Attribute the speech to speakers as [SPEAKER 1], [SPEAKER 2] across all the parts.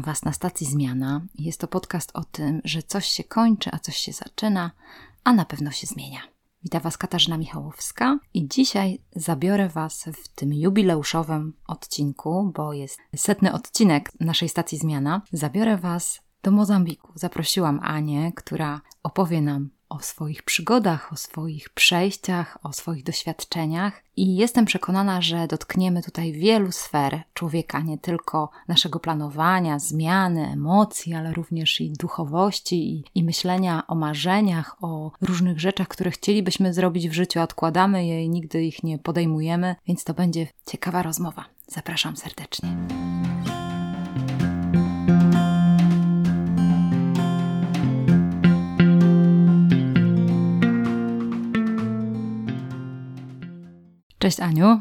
[SPEAKER 1] Witam Was na stacji Zmiana. Jest to podcast o tym, że coś się kończy, a coś się zaczyna, a na pewno się zmienia. Witam Was Katarzyna Michałowska i dzisiaj zabiorę Was w tym jubileuszowym odcinku, bo jest setny odcinek naszej stacji Zmiana. Zabiorę Was do Mozambiku. Zaprosiłam Anię, która opowie nam o swoich przygodach, o swoich przejściach, o swoich doświadczeniach i jestem przekonana, że dotkniemy tutaj wielu sfer człowieka, nie tylko naszego planowania, zmiany, emocji, ale również i duchowości i, i myślenia o marzeniach, o różnych rzeczach, które chcielibyśmy zrobić w życiu, odkładamy je i nigdy ich nie podejmujemy, więc to będzie ciekawa rozmowa. Zapraszam serdecznie. Cześć Aniu.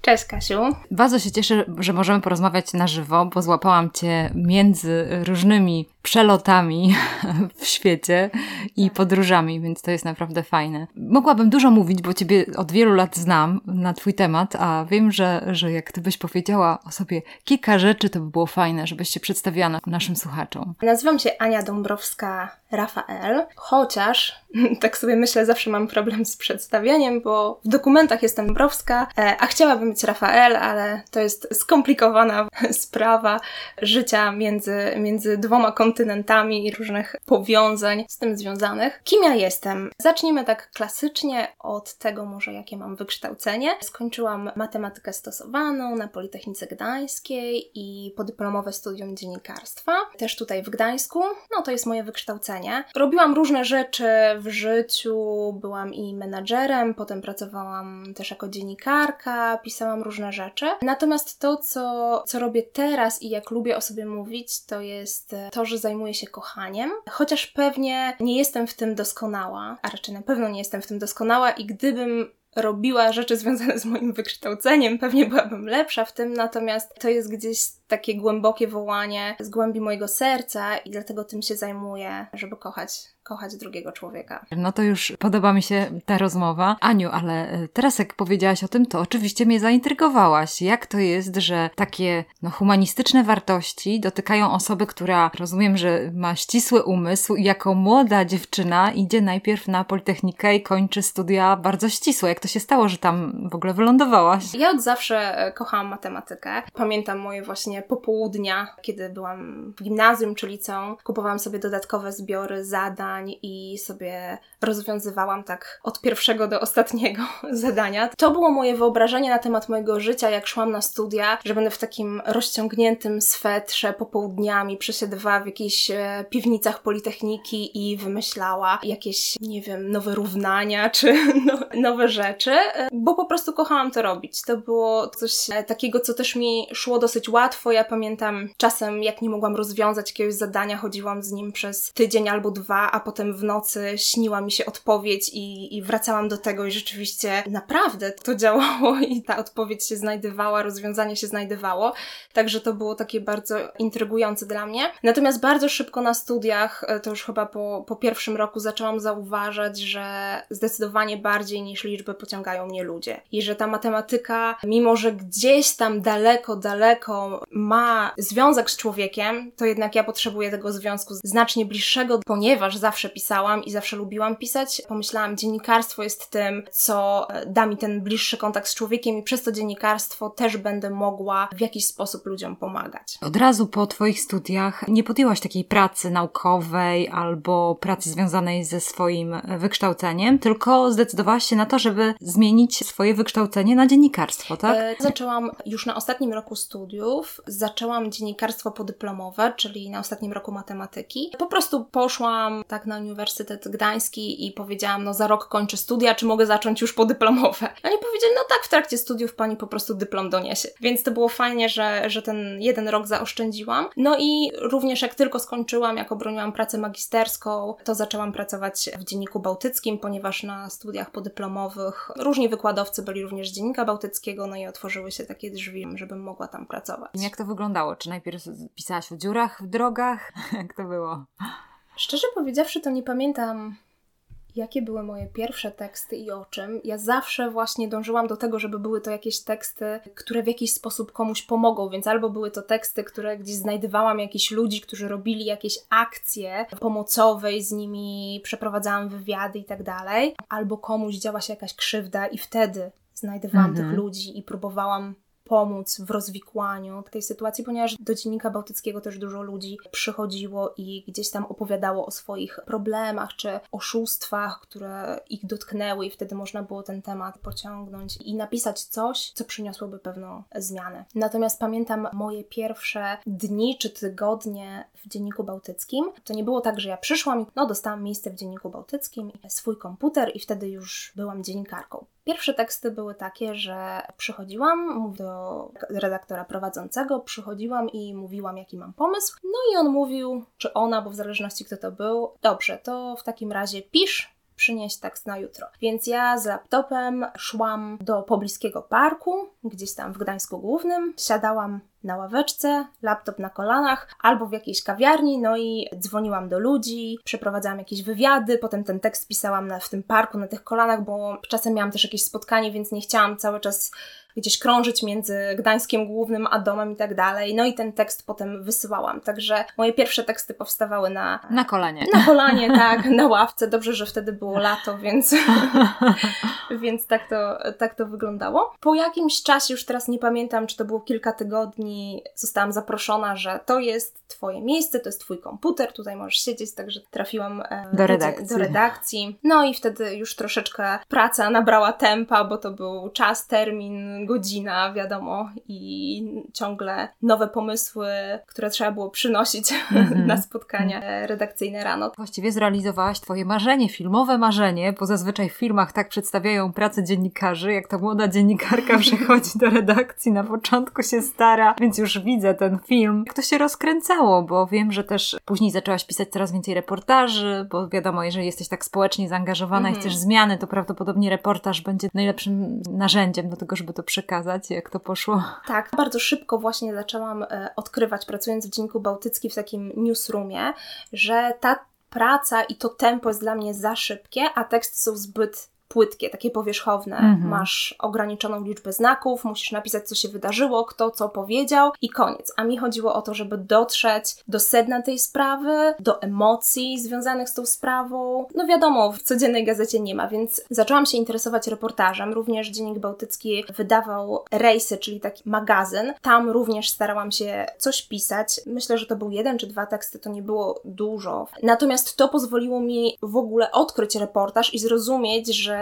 [SPEAKER 2] Cześć Kasiu.
[SPEAKER 1] Bardzo się cieszę, że możemy porozmawiać na żywo, bo złapałam Cię między różnymi przelotami w świecie i podróżami, więc to jest naprawdę fajne. Mogłabym dużo mówić, bo Ciebie od wielu lat znam na Twój temat, a wiem, że, że jak Ty byś powiedziała o sobie kilka rzeczy, to by było fajne, żebyś się przedstawiła naszym słuchaczom.
[SPEAKER 2] Nazywam się Ania Dąbrowska-Rafael, chociaż tak sobie myślę, zawsze mam problem z przedstawianiem, bo w dokumentach jestem Dąbrowska, e, a chciałabym być Rafael, ale to jest skomplikowana sprawa życia między, między dwoma kontynentami kontynentami i różnych powiązań z tym związanych. Kim ja jestem? Zacznijmy tak klasycznie od tego może, jakie mam wykształcenie. Skończyłam matematykę stosowaną na Politechnice Gdańskiej i podyplomowe studium dziennikarstwa, też tutaj w Gdańsku. No to jest moje wykształcenie. Robiłam różne rzeczy w życiu, byłam i menadżerem, potem pracowałam też jako dziennikarka, pisałam różne rzeczy. Natomiast to, co, co robię teraz i jak lubię o sobie mówić, to jest to, że zajmuję się kochaniem, chociaż pewnie nie jestem w tym doskonała, a raczej na pewno nie jestem w tym doskonała i gdybym robiła rzeczy związane z moim wykształceniem, pewnie byłabym lepsza w tym, natomiast to jest gdzieś takie głębokie wołanie z głębi mojego serca i dlatego tym się zajmuję, żeby kochać kochać drugiego człowieka.
[SPEAKER 1] No to już podoba mi się ta rozmowa. Aniu, ale e, teraz jak powiedziałaś o tym, to oczywiście mnie zaintrygowałaś. Jak to jest, że takie no, humanistyczne wartości dotykają osoby, która rozumiem, że ma ścisły umysł i jako młoda dziewczyna idzie najpierw na Politechnikę i kończy studia bardzo ścisłe. Jak to się stało, że tam w ogóle wylądowałaś?
[SPEAKER 2] Ja od zawsze e, kochałam matematykę. Pamiętam moje właśnie popołudnia, kiedy byłam w gimnazjum czy liceum. Kupowałam sobie dodatkowe zbiory zadań, zadań i sobie rozwiązywałam tak od pierwszego do ostatniego zadania. To było moje wyobrażenie na temat mojego życia, jak szłam na studia, że będę w takim rozciągniętym swetrze popołudniami przesiadywała w jakichś e, piwnicach Politechniki i wymyślała jakieś, nie wiem, nowe równania czy no, nowe rzeczy, e, bo po prostu kochałam to robić. To było coś e, takiego, co też mi szło dosyć łatwo. Ja pamiętam czasem, jak nie mogłam rozwiązać jakiegoś zadania, chodziłam z nim przez tydzień albo dwa, a potem w nocy śniła mi się odpowiedź i, i wracałam do tego i rzeczywiście naprawdę to działało i ta odpowiedź się znajdowała, rozwiązanie się znajdowało. Także to było takie bardzo intrygujące dla mnie. Natomiast bardzo szybko na studiach, e, to już chyba po, po pierwszym roku zaczęłam zauważać, że zdecydowanie bardziej niż liczby pociągają mnie ludzie. I że ta matematyka, mimo że gdzieś tam daleko, daleko ma związek z człowiekiem, to jednak ja potrzebuję tego związku znacznie bliższego, ponieważ zawsze pisałam i zawsze lubiłam pisać. Pomyślałam, dziennikarstwo jest tym, co e, da mi ten bliższy kontakt z człowiekiem i przez to dziennikarstwo też będę mogła w jakiś sposób ludziom pomagać.
[SPEAKER 1] Od razu po Twoich studiach nie podjęłaś takiej pracy naukowej albo pracy związanej ze swoim wykształceniem, tylko zdecydowałaś się na to, żeby zmienić swoje wykształcenie na dziennikarstwo, tak? E,
[SPEAKER 2] zaczęłam już na ostatnim roku studiów, zaczęłam dziennikarstwo podyplomowe, czyli na ostatnim roku matematyki. Po prostu poszłam tak na Uniwersytet Gdański i powiedziałam, no za rok kończę studia, czy mogę zacząć już podyplomowe? Oni powiedzieli, no tak, w trakcie studiów pani po prostu dyplom doniesie. Więc to było fajnie, że, że ten jeden rok zaoszczędziłam. No i również jak tylko skończyłam, jak obroniłam pracę magisterską, to zaczęłam pracować w Dzienniku Bałtyckim, ponieważ na studiach podyplomowych różni wykładowcy byli również z Dziennika Bałtyckiego, no i otworzyły się takie drzwi, żebym mogła tam pracować.
[SPEAKER 1] Jak to wyglądało? Czy najpierw pisałaś o dziurach w drogach? jak to było?
[SPEAKER 2] Szczerze powiedziawszy, to nie pamiętam Jakie były moje pierwsze teksty i o czym? Ja zawsze właśnie dążyłam do tego, żeby były to jakieś teksty, które w jakiś sposób komuś pomogą, więc albo były to teksty, które gdzieś znajdowałam jakichś ludzi, którzy robili jakieś akcje pomocowe i z nimi przeprowadzałam wywiady i tak dalej, albo komuś działa się jakaś krzywda i wtedy znajdowałam mhm. tych ludzi i próbowałam pomóc w rozwikłaniu tej sytuacji, ponieważ do Dziennika Bałtyckiego też dużo ludzi przychodziło i gdzieś tam opowiadało o swoich problemach czy oszustwach, które ich dotknęły i wtedy można było ten temat pociągnąć i napisać coś, co przyniosłoby pewną zmianę. Natomiast pamiętam moje pierwsze dni czy tygodnie w Dzienniku Bałtyckim. To nie było tak, że ja przyszłam i no, dostałam miejsce w Dzienniku Bałtyckim, swój komputer i wtedy już byłam dziennikarką. Pierwsze teksty były takie, że przychodziłam do redaktora prowadzącego, przychodziłam i mówiłam, jaki mam pomysł. No i on mówił, czy ona, bo w zależności kto to był, dobrze, to w takim razie pisz, przynieść tekst na jutro. Więc ja z laptopem szłam do pobliskiego parku, gdzieś tam w Gdańsku Głównym, siadałam na ławeczce, laptop na kolanach, albo w jakiejś kawiarni, no i dzwoniłam do ludzi, przeprowadzałam jakieś wywiady, potem ten tekst pisałam na, w tym parku, na tych kolanach, bo czasem miałam też jakieś spotkanie, więc nie chciałam cały czas gdzieś krążyć między Gdańskiem Głównym a domem i tak dalej. No i ten tekst potem wysyłałam. Także moje pierwsze teksty powstawały na...
[SPEAKER 1] Na kolanie.
[SPEAKER 2] Na kolanie, tak, na ławce. Dobrze, że wtedy było lato, więc, więc tak, to, tak to wyglądało. Po jakimś czasie, już teraz nie pamiętam, czy to było kilka tygodni, zostałam zaproszona, że to jest twoje miejsce, to jest twój komputer, tutaj możesz siedzieć, także trafiłam
[SPEAKER 1] e, do redakcji.
[SPEAKER 2] do redakcji. No i wtedy już troszeczkę praca nabrała tempa, bo to był czas, termin, godzina, wiadomo, i ciągle nowe pomysły, które trzeba było przynosić mm-hmm. na spotkania redakcyjne rano.
[SPEAKER 1] Właściwie zrealizowałaś Twoje marzenie, filmowe marzenie, bo zazwyczaj w filmach tak przedstawiają pracę dziennikarzy, jak to młoda dziennikarka przychodzi do redakcji, na początku się stara, więc już widzę ten film. Jak to się rozkręcało, bo wiem, że też później zaczęłaś pisać coraz więcej reportaży, bo wiadomo, jeżeli jesteś tak społecznie zaangażowana mm-hmm. i mhm. chcesz zmiany, to prawdopodobnie reportaż będzie najlepszym narzędziem do tego, żeby to przekazać, jak to poszło?
[SPEAKER 2] Tak, bardzo szybko właśnie zaczęłam e, odkrywać, pracując w Dzienniku Bałtyckim w takim newsroomie, że ta praca i to tempo jest dla mnie za szybkie, a teksty są zbyt płytkie, takie powierzchowne. Mhm. Masz ograniczoną liczbę znaków, musisz napisać, co się wydarzyło, kto co powiedział i koniec. A mi chodziło o to, żeby dotrzeć do sedna tej sprawy, do emocji związanych z tą sprawą. No wiadomo, w codziennej gazecie nie ma, więc zaczęłam się interesować reportażem. Również Dziennik Bałtycki wydawał rejsy, czyli taki magazyn. Tam również starałam się coś pisać. Myślę, że to był jeden czy dwa teksty, to nie było dużo. Natomiast to pozwoliło mi w ogóle odkryć reportaż i zrozumieć, że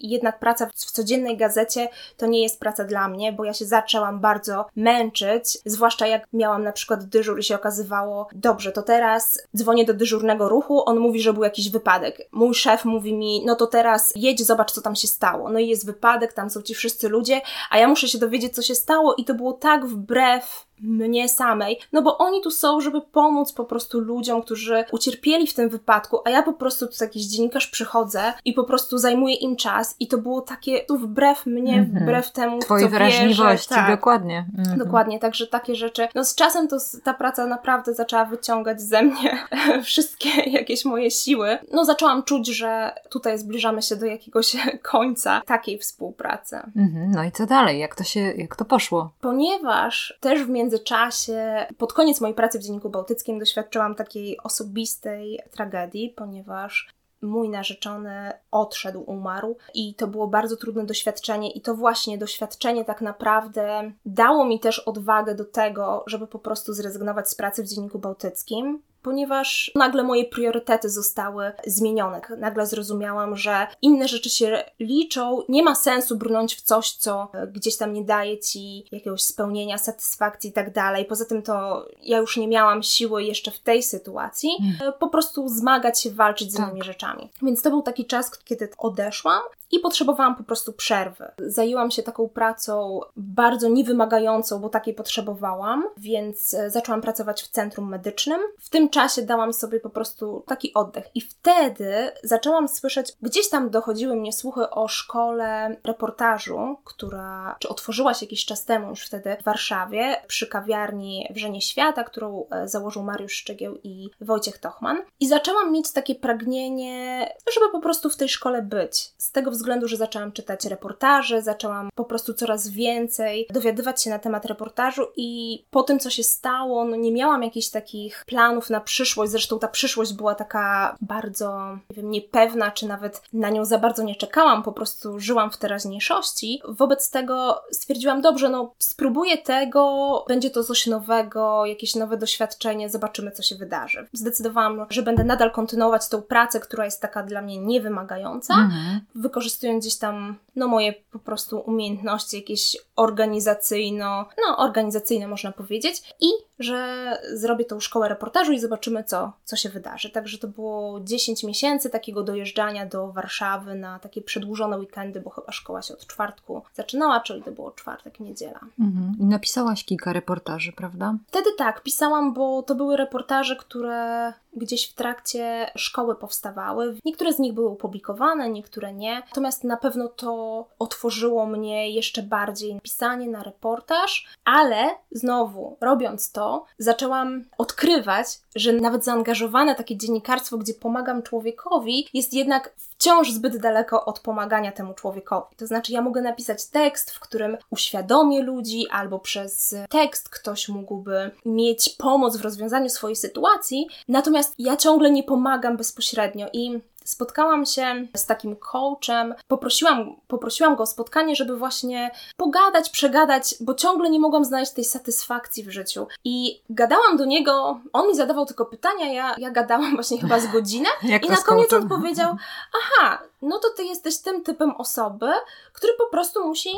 [SPEAKER 2] jednak praca w codziennej gazecie to nie jest praca dla mnie, bo ja się zaczęłam bardzo męczyć, zwłaszcza jak miałam na przykład dyżur i się okazywało, dobrze, to teraz dzwonię do dyżurnego ruchu, on mówi, że był jakiś wypadek. Mój szef mówi mi, no to teraz jedź, zobacz, co tam się stało. No i jest wypadek, tam są ci wszyscy ludzie, a ja muszę się dowiedzieć, co się stało i to było tak wbrew mnie samej, no bo oni tu są, żeby pomóc po prostu ludziom, którzy ucierpieli w tym wypadku, a ja po prostu tu jakiś dziennikarz przychodzę i po prostu zajmuję im czas i to było takie tu wbrew mnie, mm -hmm. wbrew temu,
[SPEAKER 1] Twojej
[SPEAKER 2] co
[SPEAKER 1] wrażliwości,
[SPEAKER 2] tak,
[SPEAKER 1] dokładnie.
[SPEAKER 2] Mm -hmm. Dokładnie, także takie rzeczy, no z czasem to ta praca naprawdę zaczęła wyciągać ze mnie wszystkie jakieś moje siły. No zaczęłam czuć, że tutaj zbliżamy się do jakiegoś końca takiej współpracy.
[SPEAKER 1] Mm -hmm. No i co dalej? Jak to się, jak to poszło?
[SPEAKER 2] Ponieważ też w między międzyczasie, pod koniec mojej pracy w Dzienniku Bałtyckim, doświadczyłam takiej osobistej tragedii, ponieważ mój narzeczony odszedł, umarł i to było bardzo trudne doświadczenie i to właśnie doświadczenie tak naprawdę dało mi też odwagę do tego, żeby po prostu zrezygnować z pracy w Dzienniku Bałtyckim, ponieważ nagle moje priorytety zostały zmienione. Nagle zrozumiałam, że inne rzeczy się liczą, nie ma sensu brnąć w coś, co gdzieś tam nie daje ci jakiegoś spełnienia, satysfakcji i tak dalej. Poza tym to ja już nie miałam siły jeszcze w tej sytuacji mm. po prostu zmagać się, walczyć z tak. innymi rzeczami. Więc to był taki czas, kiedy odeszłam i potrzebowałam po prostu przerwy. Zajęłam się taką pracą bardzo niewymagającą, bo takiej potrzebowałam, więc e, zaczęłam pracować w centrum medycznym. W tym czasie dałam sobie po prostu taki oddech. I wtedy zaczęłam słyszeć, gdzieś tam dochodziły mnie słuchy o szkole reportażu, która, czy otworzyła się jakiś czas temu już wtedy w Warszawie, przy kawiarni Wrzenie Świata, którą e, założył Mariusz Szczygieł i Wojciech Tochman. I zaczęłam mieć takie pragnienie, żeby po prostu w tej szkole być. Z tego względu, że zaczęłam czytać reportaże, zaczęłam po prostu coraz więcej dowiadywać się na temat reportażu i po tym, co się stało, no nie miałam jakichś takich planów na przyszłość. Zresztą ta przyszłość była taka bardzo, nie wiem, niepewna, czy nawet na nią za bardzo nie czekałam, po prostu żyłam w teraźniejszości. Wobec tego stwierdziłam, dobrze, no spróbuję tego, będzie to coś nowego, jakieś nowe doświadczenie, zobaczymy, co się wydarzy. Zdecydowałam, że będę nadal kontynuować tą pracę, która jest taka dla mnie niewymagająca, mhm. wykorzystując gdzieś tam, no moje po prostu umiejętności jakieś organizacyjno, no organizacyjne można powiedzieć i że zrobię tą szkołę reportażu i zobaczymy, co, co się wydarzy. Także to było 10 miesięcy takiego dojeżdżania do Warszawy na takie przedłużone weekendy, bo chyba szkoła się od czwartku zaczynała, czyli to było czwartek, niedziela.
[SPEAKER 1] Mhm. I napisałaś kilka reportaży, prawda?
[SPEAKER 2] Wtedy tak, pisałam, bo to były reportaże, które gdzieś w trakcie szkoły powstawały. Niektóre z nich były opublikowane, niektóre nie. Natomiast na pewno to otworzyło mnie jeszcze bardziej pisanie na reportaż, ale znowu, robiąc to, zaczęłam odkrywać, że nawet zaangażowane takie dziennikarstwo, gdzie pomagam człowiekowi, jest jednak wciąż zbyt daleko od pomagania temu człowiekowi. To znaczy, ja mogę napisać tekst, w którym uświadomię ludzi, albo przez tekst ktoś mógłby mieć pomoc w rozwiązaniu swojej sytuacji, natomiast ja ciągle nie pomagam bezpośrednio i spotkałam się z takim coachem, poprosiłam, poprosiłam go o spotkanie, żeby właśnie pogadać, przegadać, bo ciągle nie mogłam znaleźć tej satysfakcji w życiu. I gadałam do niego, on mi zadawał tylko pytania, ja, ja gadałam właśnie chyba z godzinę i na koniec odpowiedział, aha, no to ty jesteś tym typem osoby, który po prostu musi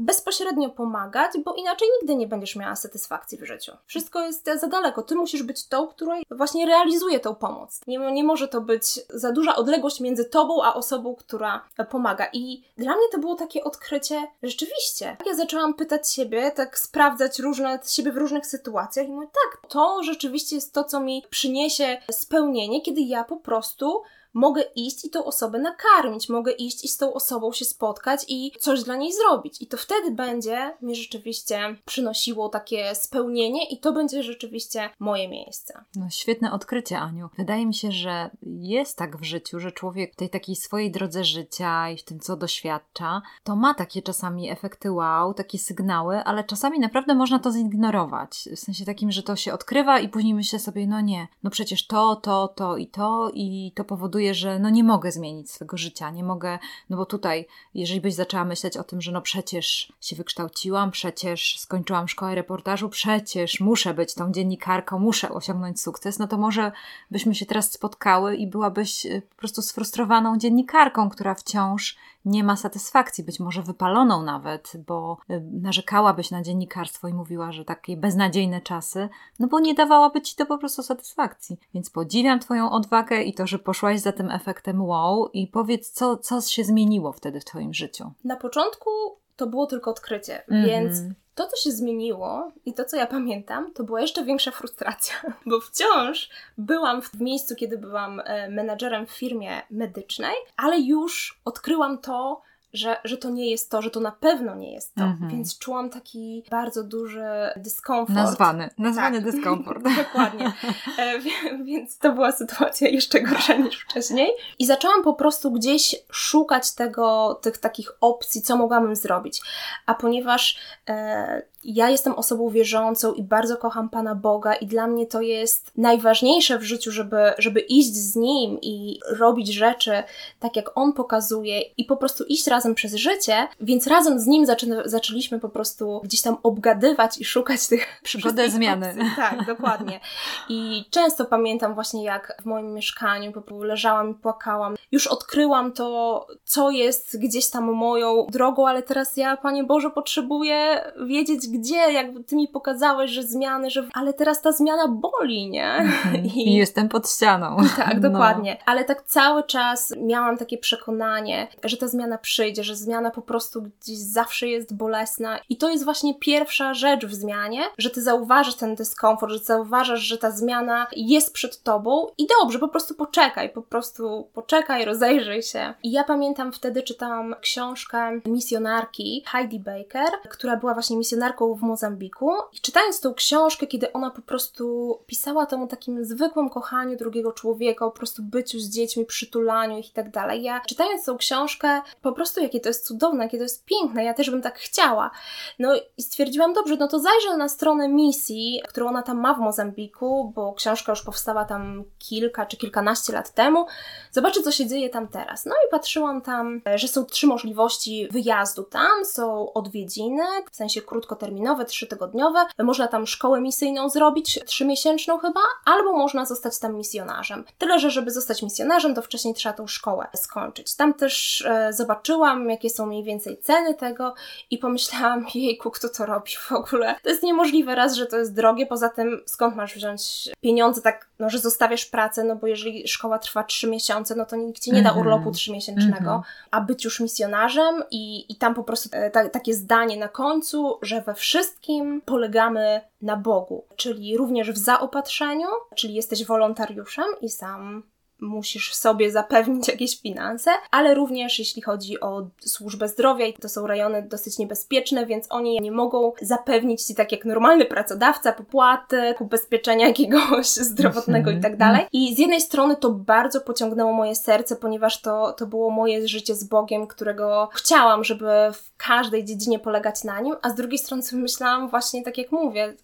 [SPEAKER 2] bezpośrednio pomagać, bo inaczej nigdy nie będziesz miała satysfakcji w życiu. Wszystko jest za daleko. Ty musisz być tą, która właśnie realizuje tą pomoc. Nie, nie może to być za duża odległość między tobą a osobą, która pomaga. I dla mnie to było takie odkrycie, rzeczywiście. Ja zaczęłam pytać siebie, tak sprawdzać różne siebie w różnych sytuacjach i mówię, tak, to rzeczywiście jest to, co mi przyniesie spełnienie, kiedy ja po prostu mogę iść i tą osobę nakarmić, mogę iść i z tą osobą się spotkać i coś dla niej zrobić. I to wtedy będzie mi rzeczywiście przynosiło takie spełnienie i to będzie rzeczywiście moje miejsce.
[SPEAKER 1] No świetne odkrycie, Aniu. Wydaje mi się, że jest tak w życiu, że człowiek w tej takiej swojej drodze życia i w tym, co doświadcza, to ma takie czasami efekty wow, takie sygnały, ale czasami naprawdę można to zignorować. W sensie takim, że to się odkrywa i później myślę sobie, no nie, no przecież to, to, to i to i to powoduje powoduje, że no nie mogę zmienić swojego życia, nie mogę, no bo tutaj, jeżeli byś zaczęła myśleć o tym, że no przecież się wykształciłam, przecież skończyłam szkołę reportażu, przecież muszę być tą dziennikarką, muszę osiągnąć sukces, no to może byśmy się teraz spotkały i byłabyś y, po prostu sfrustrowaną dziennikarką, która wciąż nie ma satysfakcji, być może wypaloną nawet, bo y, narzekałabyś na dziennikarstwo i mówiła, że takie beznadziejne czasy, no bo nie dawałaby ci to po prostu satysfakcji. Więc podziwiam Twoją odwagę i to, że poszłaś za tym efektem wow i powiedz, co, co się zmieniło wtedy w Twoim życiu.
[SPEAKER 2] Na początku to było tylko odkrycie, mm więc to, co się zmieniło i to, co ja pamiętam, to była jeszcze większa frustracja, bo wciąż byłam w miejscu, kiedy byłam e, menadżerem w firmie medycznej, ale już odkryłam to, że, że to nie jest to, że to na pewno nie jest to. Mhm. Więc czułam taki bardzo duży dyskomfort.
[SPEAKER 1] Nazwany, nazwany tak. dyskomfort.
[SPEAKER 2] Dokładnie. E, więc to była sytuacja jeszcze gorsza niż wcześniej. I zaczęłam po prostu gdzieś szukać tego, tych takich opcji, co mogłabym zrobić. A ponieważ e, ja jestem osobą wierzącą i bardzo kocham Pana Boga, i dla mnie to jest najważniejsze w życiu, żeby, żeby iść z Nim i robić rzeczy tak, jak On pokazuje, i po prostu iść razem przez życie. Więc razem z Nim zaczę, zaczęliśmy po prostu gdzieś tam obgadywać i szukać tych
[SPEAKER 1] przygodę zmiany. Opcji.
[SPEAKER 2] Tak, dokładnie. I często pamiętam właśnie, jak w moim mieszkaniu po prostu leżałam i płakałam. Już odkryłam to, co jest gdzieś tam moją drogą, ale teraz ja, Panie Boże, potrzebuję wiedzieć, gdzie jakby ty mi pokazałeś, że zmiany, że ale teraz ta zmiana boli, nie?
[SPEAKER 1] Mhm. I, I jestem pod ścianą.
[SPEAKER 2] Tak, no. dokładnie. No. Ale tak cały czas miałam takie przekonanie, że ta zmiana przyjdzie, że zmiana po prostu gdzieś zawsze jest bolesna i to jest właśnie pierwsza rzecz w zmianie, że ty zauważasz ten dyskomfort, że zauważasz, że ta zmiana jest przed tobą i dobrze, po prostu poczekaj, po prostu poczekaj, rozejrzyj się. I ja pamiętam wtedy czytałam książkę misjonarki Heidi Baker, która była właśnie misjonarką w Mozambiku i czytając tą książkę, kiedy ona po prostu pisała tam o takim zwykłym kochaniu drugiego człowieka, po prostu byciu z dziećmi, przytulaniu ich i tak dalej. Ja czytając tą książkę, po prostu jakie to jest cudowne, jakie to jest piękne, ja też bym tak chciała. No i stwierdziłam, dobrze, no to zajrzę na stronę misji, którą ona tam ma w Mozambiku, bo książka już powstała tam kilka czy kilkanaście lat temu. Zobaczę, co się dzieje tam teraz. No i patrzyłam tam, że są trzy możliwości wyjazdu tam. Są odwiedziny, w sensie krótkoterminowe, trzytygodniowe. Można tam szkołę misyjną zrobić, trzymiesięczną chyba, albo można zostać tam misjonarzem. Tyle, że żeby zostać misjonarzem, to wcześniej trzeba tą szkołę skończyć. Tam też e, zobaczyłam, jakie są mniej więcej ceny tego i pomyślałam, jejku, kto to robi w ogóle? To jest niemożliwe raz, że to jest drogie, poza tym skąd masz wziąć pieniądze tak, no, że zostawiasz pracę, no bo jeżeli szkoła trwa trzy miesiące, no to nikt ci nie da mhm. urlopu trzymiesięcznego, -hmm. a być już misjonarzem i, i tam po prostu e, ta, takie zdanie na końcu, że we wszystkim polegamy na Bogu, czyli również w zaopatrzeniu, czyli jesteś wolontariuszem i sam musisz sobie zapewnić jakieś finanse, ale również jeśli chodzi o służbę zdrowia i to są rejony dosyć niebezpieczne, więc oni nie mogą zapewnić ci tak jak normalny pracodawca popłaty, ubezpieczenia jakiegoś zdrowotnego i tak dalej. I z jednej strony to bardzo pociągnęło moje serce, ponieważ to, to było moje życie z Bogiem, którego chciałam, żeby w każdej dziedzinie polegać na nim, a z drugiej strony myślałam właśnie tak jak mówię,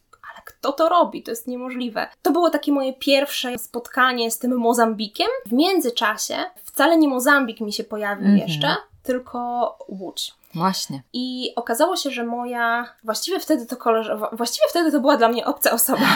[SPEAKER 2] kto to robi? To jest niemożliwe. To było takie moje pierwsze spotkanie z tym Mozambikiem. W międzyczasie wcale nie Mozambik mi się pojawił mm -hmm. jeszcze, tylko Łódź.
[SPEAKER 1] Właśnie.
[SPEAKER 2] I okazało się, że moja, właściwie wtedy to koleżanka, właściwie wtedy to była dla mnie obca osoba,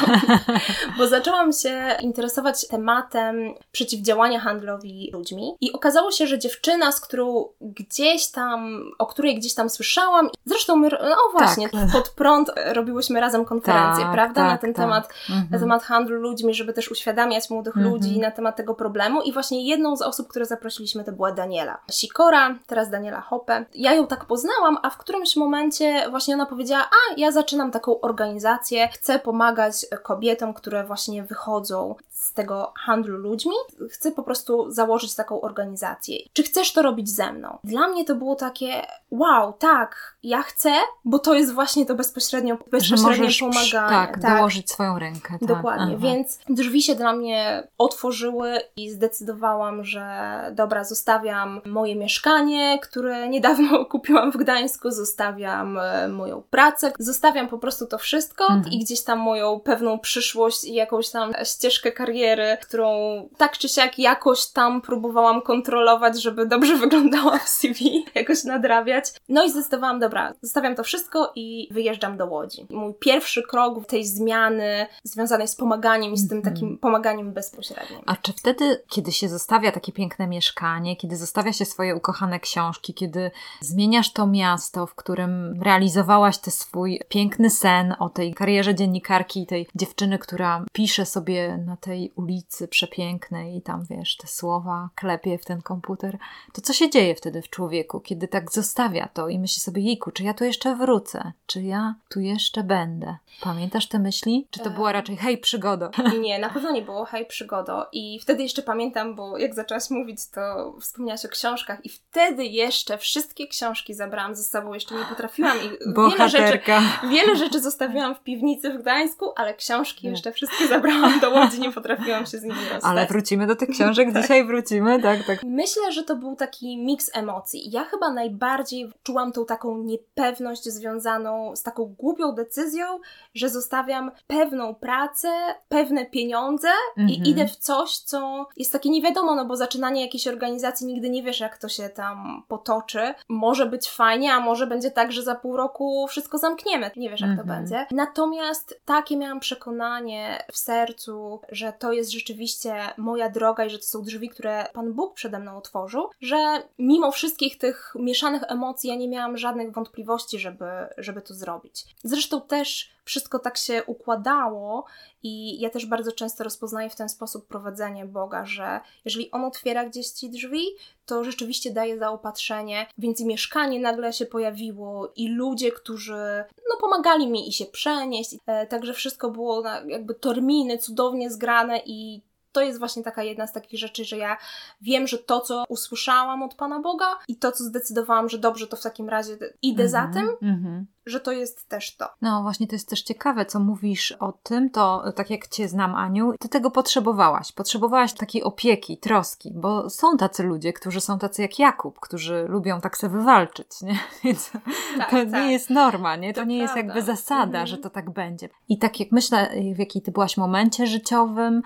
[SPEAKER 2] bo zaczęłam się interesować tematem przeciwdziałania handlowi ludźmi i okazało się, że dziewczyna, z którą gdzieś tam, o której gdzieś tam słyszałam, zresztą my, no właśnie, tak. pod prąd robiłyśmy razem konferencję, tak, prawda, tak, na ten tak. temat, mhm. na temat handlu ludźmi, żeby też uświadamiać młodych mhm. ludzi na temat tego problemu i właśnie jedną z osób, które zaprosiliśmy, to była Daniela Sikora, teraz Daniela Hoppe. Ja ją tak poznałam, a w którymś momencie właśnie ona powiedziała: A, ja zaczynam taką organizację, chcę pomagać kobietom, które właśnie wychodzą z tego handlu ludźmi. Chcę po prostu założyć taką organizację. Czy chcesz to robić ze mną? Dla mnie to było takie: wow, tak, ja chcę, bo to jest właśnie to bezpośrednio, bezpośrednie pomaganie.
[SPEAKER 1] Tak, tak, dołożyć swoją rękę. Tak.
[SPEAKER 2] Dokładnie, Aha. więc drzwi się dla mnie otworzyły i zdecydowałam, że dobra, zostawiam moje mieszkanie, które niedawno kupiłam w Gdańsku, zostawiam e, moją pracę, zostawiam po prostu to wszystko mhm. i gdzieś tam moją pewną przyszłość i jakąś tam ścieżkę kariery, którą tak czy siak jakoś tam próbowałam kontrolować, żeby dobrze wyglądała w CV, jakoś nadrabiać. No i zdecydowałam, dobra, zostawiam to wszystko i wyjeżdżam do Łodzi. Mój pierwszy krok tej zmiany związanej z pomaganiem i z tym mhm. takim pomaganiem bezpośrednim.
[SPEAKER 1] A czy wtedy, kiedy się zostawia takie piękne mieszkanie, kiedy zostawia się swoje ukochane książki, kiedy zmieniasz to miasto, w którym realizowałaś ten swój piękny sen o tej karierze dziennikarki, tej dziewczyny, która pisze sobie na tej ulicy przepięknej i tam, wiesz, te słowa klepie w ten komputer, to co się dzieje wtedy w człowieku, kiedy tak zostawia to i myśli sobie, jejku, czy ja tu jeszcze wrócę? Czy ja tu jeszcze będę? Pamiętasz te myśli? Czy to była raczej hej przygodo?
[SPEAKER 2] Nie, na pewno nie było hej przygodo i wtedy jeszcze pamiętam, bo jak zaczęłaś mówić, to wspomniałaś o książkach i wtedy jeszcze wszystkie książki zabrałam ze sobą, jeszcze nie potrafiłam i wiele rzeczy, wiele rzeczy zostawiłam w piwnicy w Gdańsku, ale książki jeszcze wszystkie zabrałam do Łodzi, nie potrafiłam się z nimi rozstać.
[SPEAKER 1] Ale wrócimy do tych książek, tak. dzisiaj wrócimy, tak, tak.
[SPEAKER 2] Myślę, że to był taki miks emocji. Ja chyba najbardziej czułam tą taką niepewność związaną z taką głupią decyzją, że zostawiam pewną pracę, pewne pieniądze i mhm. idę w coś, co jest takie nie wiadomo, no bo zaczynanie jakiejś organizacji nigdy nie wiesz, jak to się tam potoczy. Może być fajnie, a może będzie tak, że za pół roku wszystko zamkniemy. Nie wiesz, jak to
[SPEAKER 1] Mhm.
[SPEAKER 2] będzie. Natomiast takie miałam przekonanie w sercu, że to jest rzeczywiście moja droga i że to są drzwi, które Pan Bóg przede mną otworzył, że mimo wszystkich tych mieszanych emocji ja nie miałam żadnych wątpliwości, żeby, żeby to zrobić. Zresztą też wszystko tak się układało i ja też bardzo często rozpoznaję w ten sposób prowadzenie Boga, że jeżeli On otwiera gdzieś ci drzwi, to rzeczywiście daje zaopatrzenie, więc i mieszkanie nagle się pojawiło i ludzie, którzy no, pomagali mi i się przenieść, e, także wszystko było jakby terminy cudownie zgrane i to jest właśnie taka jedna z takich rzeczy, że ja wiem, że to, co usłyszałam od Pana Boga i to, co zdecydowałam, że dobrze, to w takim razie idę za
[SPEAKER 1] Mhm,
[SPEAKER 2] tym,
[SPEAKER 1] mhm.
[SPEAKER 2] że to jest też to.
[SPEAKER 1] No właśnie, to jest też ciekawe, co mówisz o tym, to tak jak Cię znam, Aniu, Ty tego potrzebowałaś. Potrzebowałaś takiej opieki, troski, bo są tacy ludzie, którzy są tacy jak Jakub, którzy lubią tak sobie wywalczyć, nie? Więc
[SPEAKER 2] Tak,
[SPEAKER 1] to
[SPEAKER 2] tak.
[SPEAKER 1] nie jest norma, nie? To,
[SPEAKER 2] To
[SPEAKER 1] nie jest
[SPEAKER 2] prawda.
[SPEAKER 1] jakby zasada,
[SPEAKER 2] Mhm.
[SPEAKER 1] że to tak będzie. I tak jak myślę, w jakiej Ty byłaś momencie życiowym,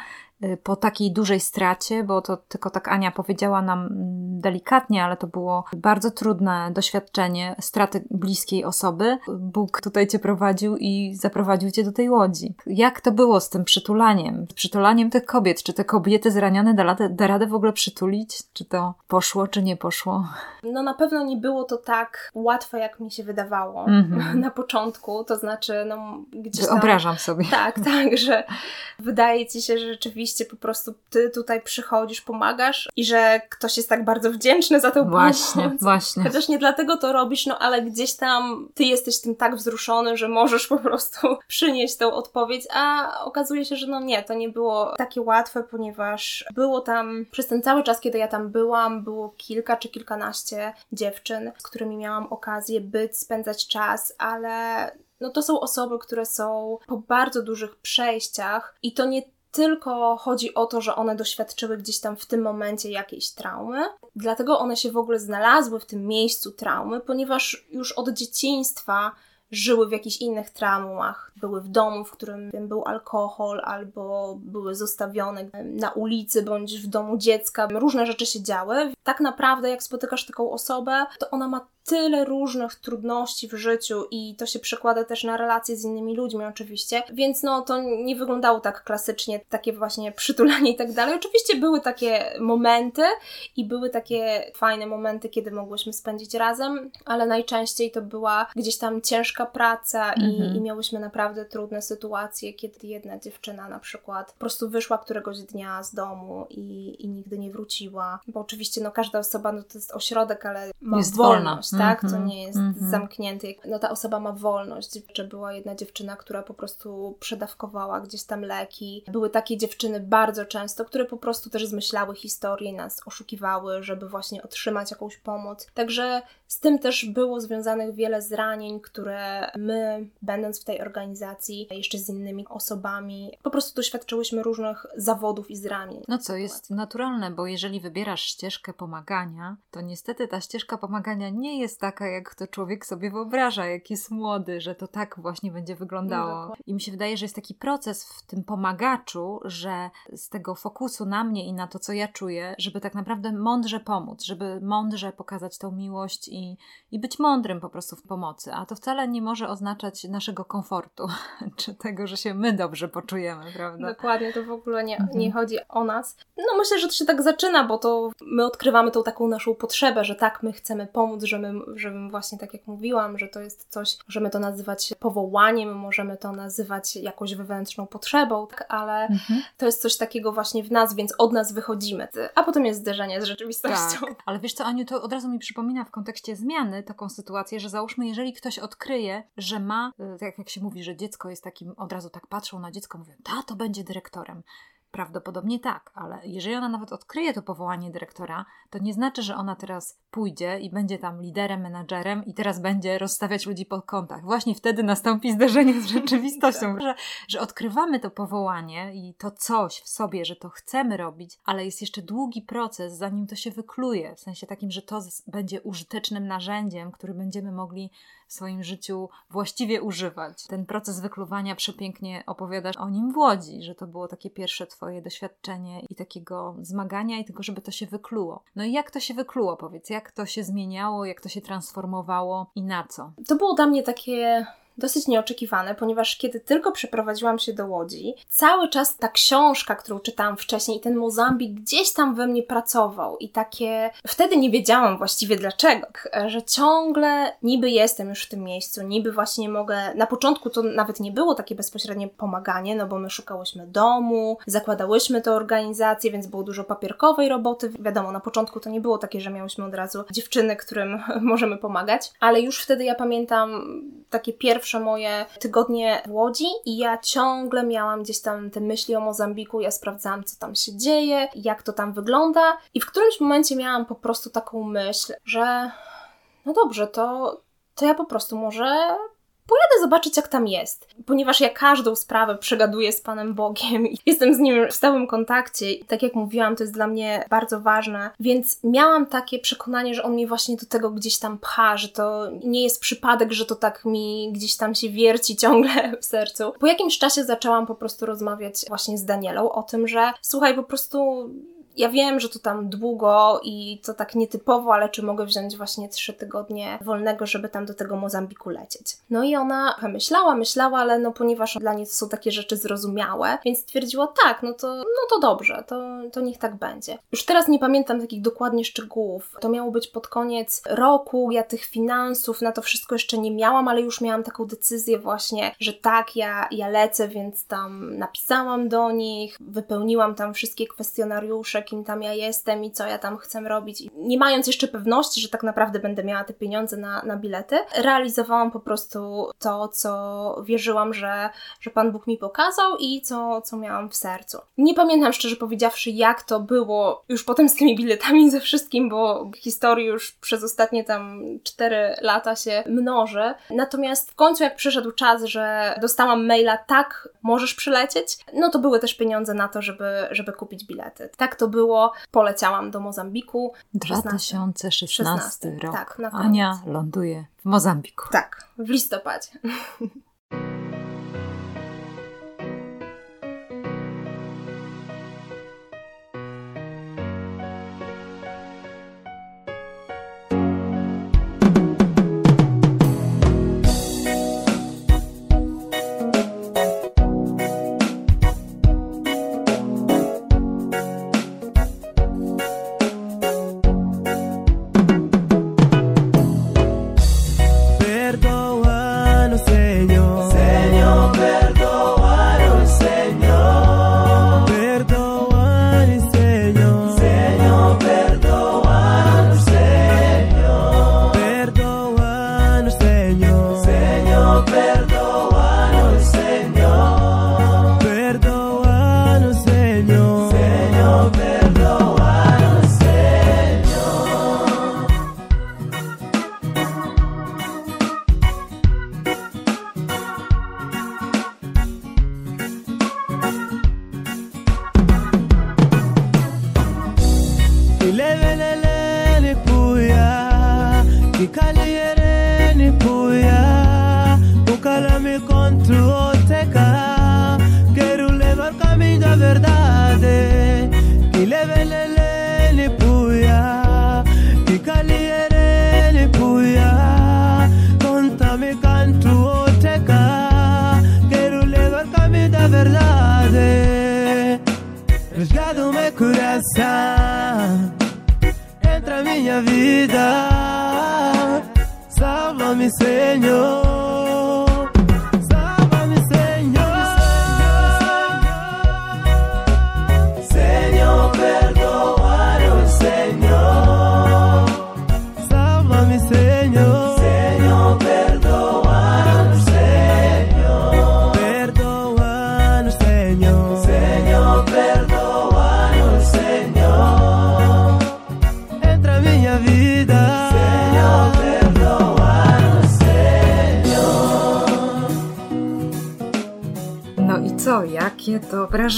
[SPEAKER 1] po takiej dużej stracie, bo to tylko tak Ania powiedziała nam mm, delikatnie, ale to było bardzo trudne doświadczenie straty bliskiej osoby. Bóg tutaj cię prowadził i zaprowadził cię do tej łodzi. Jak to było z tym przytulaniem? Z przytulaniem tych kobiet? Czy te kobiety zranione da radę, da radę w ogóle przytulić? Czy to poszło, czy nie poszło?
[SPEAKER 2] No na pewno nie było to tak łatwe, jak mi się wydawało
[SPEAKER 1] Mhm.
[SPEAKER 2] na początku, to znaczy no gdzieś tam...
[SPEAKER 1] Wyobrażam sobie.
[SPEAKER 2] Tak, tak, że wydaje ci się, że rzeczywiście po prostu ty tutaj przychodzisz, pomagasz i że ktoś jest tak bardzo wdzięczny za tę
[SPEAKER 1] Właśnie,
[SPEAKER 2] pomoc.
[SPEAKER 1] właśnie.
[SPEAKER 2] Chociaż nie dlatego to robisz, no ale gdzieś tam ty jesteś tym tak wzruszony, że możesz po prostu przynieść tą odpowiedź, a okazuje się, że no nie, to nie było takie łatwe, ponieważ było tam, przez ten cały czas, kiedy ja tam byłam, było kilka czy kilkanaście dziewczyn, z którymi miałam okazję być, spędzać czas, ale no to są osoby, które są po bardzo dużych przejściach i to nie tylko chodzi o to, że one doświadczyły gdzieś tam w tym momencie jakiejś traumy. Dlatego one się w ogóle znalazły w tym miejscu traumy, ponieważ już od dzieciństwa żyły w jakichś innych traumach. Były w domu, w którym był alkohol, albo były zostawione na ulicy bądź w domu dziecka. Różne rzeczy się działy. Tak naprawdę, jak spotykasz taką osobę, to ona ma tyle różnych trudności w życiu i to się przekłada też na relacje z innymi ludźmi oczywiście, więc no to nie wyglądało tak klasycznie, takie właśnie przytulanie i tak dalej. Oczywiście były takie momenty i były takie fajne momenty, kiedy mogłyśmy spędzić razem, ale najczęściej to była gdzieś tam ciężka praca i,
[SPEAKER 1] Mhm.
[SPEAKER 2] i miałyśmy naprawdę trudne sytuacje, kiedy jedna dziewczyna na przykład po prostu wyszła któregoś dnia z domu i, i nigdy nie wróciła, bo oczywiście no każda osoba, no to jest ośrodek, ale ma
[SPEAKER 1] Jest wolna.
[SPEAKER 2] wolność, tak? To
[SPEAKER 1] Mhm,
[SPEAKER 2] nie jest
[SPEAKER 1] mhm.
[SPEAKER 2] zamknięty. No ta osoba ma wolność. Że była jedna dziewczyna, która po prostu przedawkowała gdzieś tam leki. Były takie dziewczyny bardzo często, które po prostu też zmyślały historię, nas oszukiwały, żeby właśnie otrzymać jakąś pomoc. Także z tym też było związanych wiele zranień, które my, będąc w tej organizacji, jeszcze z innymi osobami, po prostu doświadczyłyśmy różnych zawodów i zranień.
[SPEAKER 1] No co, jest naturalne, bo jeżeli wybierasz ścieżkę pomagania, to niestety ta ścieżka pomagania nie jest taka, jak to człowiek sobie wyobraża, jak jest młody, że to tak właśnie będzie wyglądało.
[SPEAKER 2] Dokładnie.
[SPEAKER 1] I mi się wydaje, że jest taki proces w tym pomagaczu, że z tego fokusu na mnie i na to, co ja czuję, żeby tak naprawdę mądrze pomóc, żeby mądrze pokazać tą miłość i, i być mądrym po prostu w pomocy. A to wcale nie może oznaczać naszego komfortu, czy tego, że się my dobrze poczujemy, prawda?
[SPEAKER 2] Dokładnie, to w ogóle nie,
[SPEAKER 1] Mhm.
[SPEAKER 2] nie chodzi o nas. No myślę, że to się tak zaczyna, bo to my odkrywamy tą taką naszą potrzebę, że tak, my chcemy pomóc, że my, że my właśnie tak jak mówiłam, że to jest coś, możemy to nazywać powołaniem, możemy to nazywać jakąś wewnętrzną potrzebą, tak, ale
[SPEAKER 1] Mhm.
[SPEAKER 2] to jest coś takiego właśnie w nas, więc od nas wychodzimy. A potem jest zderzenie z rzeczywistością.
[SPEAKER 1] Tak, ale wiesz co, Aniu, to od razu mi przypomina w kontekście zmiany taką sytuację, że załóżmy, jeżeli ktoś odkryje, że ma, y, tak jak się mówi, że dziecko jest takim, od razu tak patrzą na dziecko, mówią, to będzie dyrektorem. Prawdopodobnie tak, ale jeżeli ona nawet odkryje to powołanie dyrektora, to nie znaczy, że ona teraz pójdzie i będzie tam liderem, menadżerem i teraz będzie rozstawiać ludzi po kątach. Właśnie wtedy nastąpi zderzenie z rzeczywistością, że, że odkrywamy to powołanie i to coś w sobie, że to chcemy robić, ale jest jeszcze długi proces, zanim to się wykluje, w sensie takim, że to będzie użytecznym narzędziem, który będziemy mogli w swoim życiu właściwie używać. Ten proces wykluwania przepięknie opowiadasz o nim w Łodzi, że to było takie pierwsze twoje doświadczenie i takiego zmagania i tego, żeby to się wykluło. No i jak to się wykluło, powiedz, jak to się zmieniało, jak to się transformowało i na co?
[SPEAKER 2] To było dla mnie takie dosyć nieoczekiwane, ponieważ kiedy tylko przeprowadziłam się do Łodzi, cały czas ta książka, którą czytałam wcześniej, i ten Mozambik gdzieś tam we mnie pracował i takie. Wtedy nie wiedziałam właściwie dlaczego, że ciągle niby jestem już w tym miejscu, niby właśnie mogę. Na początku to nawet nie było takie bezpośrednie pomaganie, no bo my szukałyśmy domu, zakładałyśmy tę organizację, więc było dużo papierkowej roboty. Wiadomo, na początku to nie było takie, że miałyśmy od razu dziewczyny, którym możemy pomagać, ale już wtedy ja pamiętam takie pierwsze pierwsze moje tygodnie w Łodzi i ja ciągle miałam gdzieś tam te myśli o Mozambiku, ja sprawdzałam, co tam się dzieje, jak to tam wygląda. I w którymś momencie miałam po prostu taką myśl, że no dobrze, to, to ja po prostu może pojadę zobaczyć, jak tam jest. Ponieważ ja każdą sprawę przegaduję z Panem Bogiem i jestem z Nim w stałym kontakcie. I tak jak mówiłam, to jest dla mnie bardzo ważne. Więc miałam takie przekonanie, że On mnie właśnie do tego gdzieś tam pcha, że to nie jest przypadek, że to tak mi gdzieś tam się wierci ciągle w sercu. Po jakimś czasie zaczęłam po prostu rozmawiać właśnie z Danielą o tym, że słuchaj, po prostu ja wiem, że to tam długo i to tak nietypowo, ale czy mogę wziąć właśnie trzy tygodnie wolnego, żeby tam do tego Mozambiku lecieć? No i ona myślała, myślała, ale no ponieważ dla niej to są takie rzeczy zrozumiałe, więc stwierdziła tak, no to, no to dobrze, to, to niech tak będzie. Już teraz nie pamiętam takich dokładnie szczegółów. To miało być pod koniec roku, ja tych finansów na to wszystko jeszcze nie miałam, ale już miałam taką decyzję właśnie, że tak, ja, ja lecę, więc tam napisałam do nich, wypełniłam tam wszystkie kwestionariusze, kim tam ja jestem i co ja tam chcę robić. Nie mając jeszcze pewności, że tak naprawdę będę miała te pieniądze na, na bilety, realizowałam po prostu to, co wierzyłam, że, że Pan Bóg mi pokazał i co, co miałam w sercu. Nie pamiętam szczerze powiedziawszy, jak to było już potem z tymi biletami ze wszystkim, bo historii już przez ostatnie tam 4 lata się mnoży. Natomiast w końcu, jak przyszedł czas, że dostałam maila, tak, możesz przylecieć, no to były też pieniądze na to, żeby, żeby kupić bilety. Tak to było, poleciałam do Mozambiku.
[SPEAKER 1] 2016 16, rok. Tak, Ania ląduje w Mozambiku.
[SPEAKER 2] Tak, w listopadzie.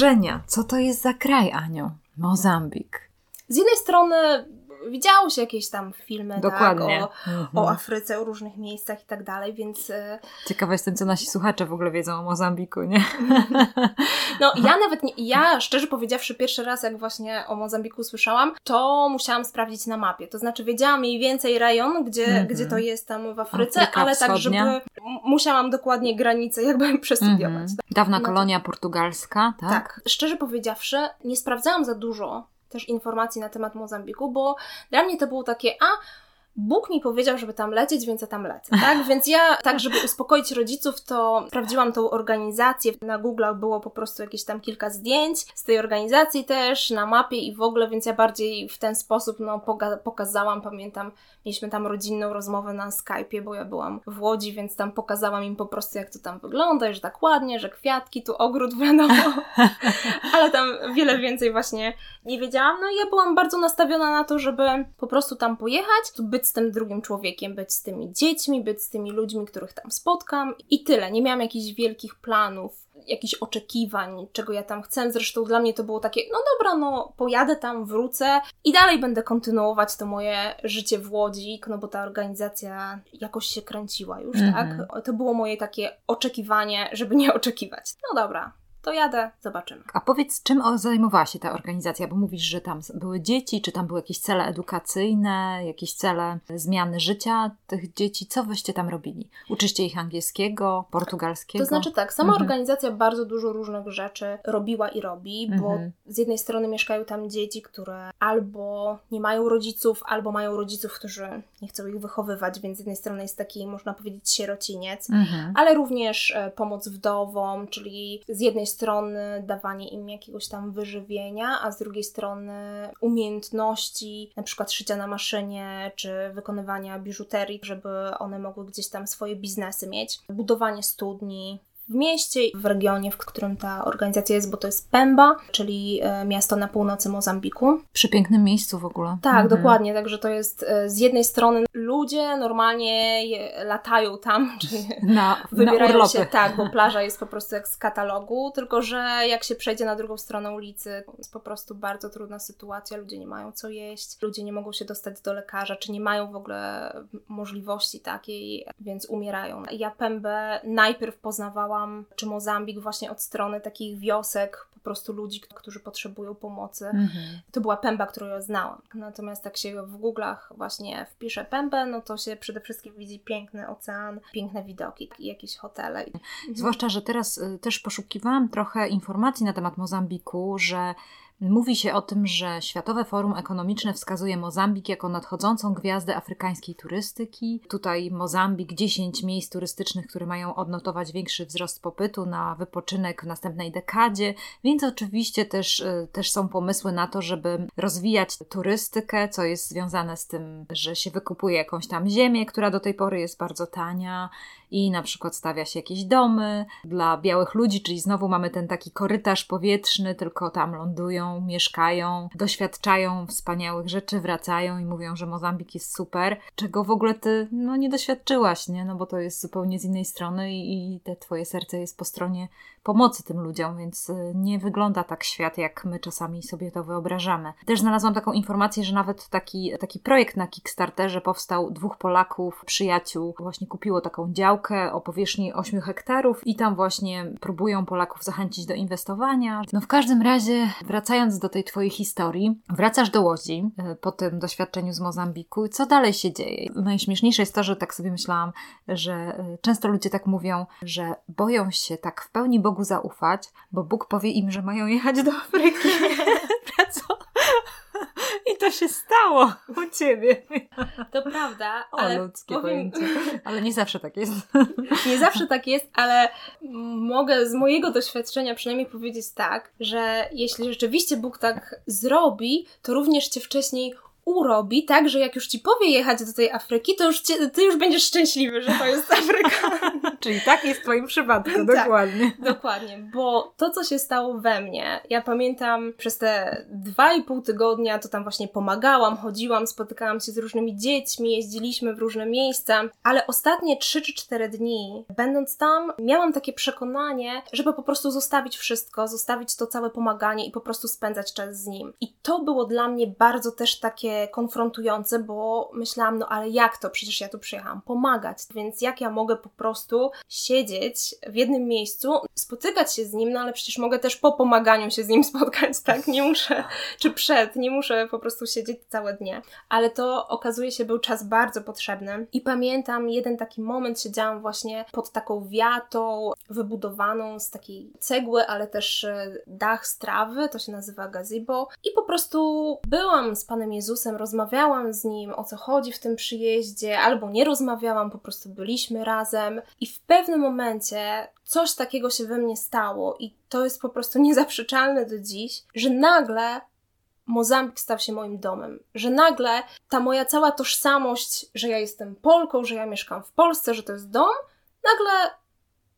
[SPEAKER 1] Wrażenia? Co to jest za kraj, Aniu? Mozambik.
[SPEAKER 2] z jednej strony się jakieś tam filmy
[SPEAKER 1] Dokładnie.
[SPEAKER 2] Tak, o, mhm. o Afryce, o różnych miejscach i tak dalej, więc... E,
[SPEAKER 1] Ciekawa jestem, co nasi słuchacze w ogóle wiedzą o Mozambiku, nie?
[SPEAKER 2] No ja nawet, nie, ja szczerze powiedziawszy pierwszy raz jak właśnie o Mozambiku słyszałam, to musiałam sprawdzić na mapie, to znaczy wiedziałam mniej więcej rejon, gdzie, -hmm. gdzie to jest tam w Afryce,
[SPEAKER 1] Afryka
[SPEAKER 2] ale
[SPEAKER 1] wschodnia.
[SPEAKER 2] tak, żeby musiałam dokładnie granice jakby przestudiować. -hmm.
[SPEAKER 1] Dawna no kolonia portugalska, tak?
[SPEAKER 2] Tak. Szczerze powiedziawszy, nie sprawdzałam za dużo też informacji na temat Mozambiku, bo dla mnie to było takie, a Bóg mi powiedział, żeby tam lecieć, więc ja tam lecę, tak? Więc ja, tak, żeby uspokoić rodziców, to sprawdziłam tą organizację. Na Google'ach było po prostu jakieś tam kilka zdjęć z tej organizacji też, na mapie i w ogóle, więc ja bardziej w ten sposób, no, pokazałam, pamiętam, mieliśmy tam rodzinną rozmowę na Skype'ie, bo ja byłam w Łodzi, więc tam pokazałam im po prostu, jak to tam wygląda, że tak ładnie, że kwiatki, tu ogród, wiadomo, ale tam wiele więcej właśnie nie wiedziałam. No i ja byłam bardzo nastawiona na to, żeby po prostu tam pojechać, być z tym drugim człowiekiem, być z tymi dziećmi, być z tymi ludźmi, których tam spotkam i tyle. Nie miałam jakichś wielkich planów, jakichś oczekiwań, czego ja tam chcę. Zresztą dla mnie to było takie, no dobra, no pojadę tam, wrócę i dalej będę kontynuować to moje życie w Łodzi, no bo ta organizacja jakoś się kręciła już, tak? Mhm. To było moje takie oczekiwanie, żeby nie oczekiwać. No dobra, to jadę, zobaczymy.
[SPEAKER 1] A powiedz, czym zajmowała się ta organizacja? Bo mówisz, że tam były dzieci, czy tam były jakieś cele edukacyjne, jakieś cele zmiany życia tych dzieci? Co wyście tam robili? Uczyście ich angielskiego, portugalskiego?
[SPEAKER 2] To znaczy tak, sama mhm. organizacja bardzo dużo różnych rzeczy robiła i robi, bo mhm. z jednej strony mieszkają tam dzieci, które albo nie mają rodziców, albo mają rodziców, którzy nie chcą ich wychowywać, więc z jednej strony jest taki, można powiedzieć, sierociniec, mhm. ale również e, pomoc wdowom, czyli z jednej strony strony dawanie im jakiegoś tam wyżywienia, a z drugiej strony umiejętności, na przykład szycia na maszynie, czy wykonywania biżuterii, żeby one mogły gdzieś tam swoje biznesy mieć, budowanie studni, w mieście, w regionie, w którym ta organizacja jest, bo to jest Pemba, czyli e, miasto na północy Mozambiku.
[SPEAKER 1] Przy pięknym miejscu w ogóle.
[SPEAKER 2] Tak, mhm. dokładnie. Także to jest e, z jednej strony ludzie normalnie latają tam, czyli
[SPEAKER 1] na, wybierają na
[SPEAKER 2] się, tak, bo plaża jest po prostu jak z katalogu, tylko że jak się przejdzie na drugą stronę ulicy, jest po prostu bardzo trudna sytuacja, ludzie nie mają co jeść, ludzie nie mogą się dostać do lekarza, czy nie mają w ogóle możliwości takiej, więc umierają. Ja Pembę najpierw poznawałam czy Mozambik właśnie od strony takich wiosek, po prostu ludzi, którzy potrzebują pomocy. Mhm. To była Pemba, którą ja znałam. Natomiast jak się w Google'ach właśnie wpisze Pembę, no to się przede wszystkim widzi piękny ocean, piękne widoki i jakieś hotele.
[SPEAKER 1] Zwłaszcza, że teraz y, też poszukiwałam trochę informacji na temat Mozambiku, że Mówi się o tym, że Światowe Forum Ekonomiczne wskazuje Mozambik jako nadchodzącą gwiazdę afrykańskiej turystyki. Tutaj Mozambik, 10 miejsc turystycznych, które mają odnotować większy wzrost popytu na wypoczynek w następnej dekadzie, więc oczywiście też, y, też są pomysły na to, żeby rozwijać turystykę, co jest związane z tym, że się wykupuje jakąś tam ziemię, która do tej pory jest bardzo tania i na przykład stawia się jakieś domy dla białych ludzi, czyli znowu mamy ten taki korytarz powietrzny, tylko tam lądują, mieszkają, doświadczają wspaniałych rzeczy, wracają i mówią, że Mozambik jest super, czego w ogóle ty no, nie doświadczyłaś, nie? No bo to jest zupełnie z innej strony i, i te twoje serce jest po stronie pomocy tym ludziom, więc y, nie wygląda tak świat, jak my czasami sobie to wyobrażamy. Też znalazłam taką informację, że nawet taki, taki projekt na Kickstarterze powstał dwóch Polaków, przyjaciół, właśnie kupiło taką działkę o powierzchni 8 hektarów i tam właśnie próbują Polaków zachęcić do inwestowania. No w każdym razie, wracając do tej twojej historii, wracasz do Łodzi y, po tym doświadczeniu z Mozambiku. Co dalej się dzieje? Najśmieszniejsze jest to, że tak sobie myślałam, że y, często ludzie tak mówią, że boją się tak w pełni Bogu zaufać, bo Bóg powie im, że mają jechać do Afryki. Co? I to się stało u ciebie.
[SPEAKER 2] To prawda.
[SPEAKER 1] O, ale ludzkie powiem... pojęcie. Ale nie zawsze tak jest.
[SPEAKER 2] Nie zawsze tak jest, ale mogę z mojego doświadczenia przynajmniej powiedzieć tak, że jeśli rzeczywiście Bóg tak zrobi, to również cię wcześniej urobi tak, że jak już ci powie jechać do tej Afryki, to już cię, ty już będziesz szczęśliwy, że to jest Afryka.
[SPEAKER 1] Czyli tak jest w Twoim przypadku,
[SPEAKER 2] Tak.
[SPEAKER 1] dokładnie.
[SPEAKER 2] Dokładnie, bo to, co się stało we mnie, ja pamiętam przez te dwa i pół tygodnia, to tam właśnie pomagałam, chodziłam, spotykałam się z różnymi dziećmi, jeździliśmy w różne miejsca, ale ostatnie trzy czy cztery dni, będąc tam, miałam takie przekonanie, żeby po prostu zostawić wszystko, zostawić to całe pomaganie i po prostu spędzać czas z nim. I to było dla mnie bardzo też takie konfrontujące, bo myślałam, no ale jak to? Przecież ja tu przyjechałam pomagać, więc jak ja mogę po prostu siedzieć w jednym miejscu, spotykać się z nim, no ale przecież mogę też po pomaganiu się z nim spotkać, tak? Nie muszę, czy przed, nie muszę po prostu siedzieć całe dnie. Ale to okazuje się był czas bardzo potrzebny. I pamiętam jeden taki moment, siedziałam właśnie pod taką wiatą wybudowaną z takiej cegły, ale też e, dach z trawy, to się nazywa gazebo. I po prostu byłam z Panem Jezusem, rozmawiałam z nim o co chodzi w tym przyjeździe, albo nie rozmawiałam, po prostu byliśmy razem. I w pewnym momencie coś takiego się we mnie stało, i to jest po prostu niezaprzeczalne do dziś, że nagle Mozambik stał się moim domem. Że nagle ta moja cała tożsamość, że ja jestem Polką, że ja mieszkam w Polsce, że to jest dom, nagle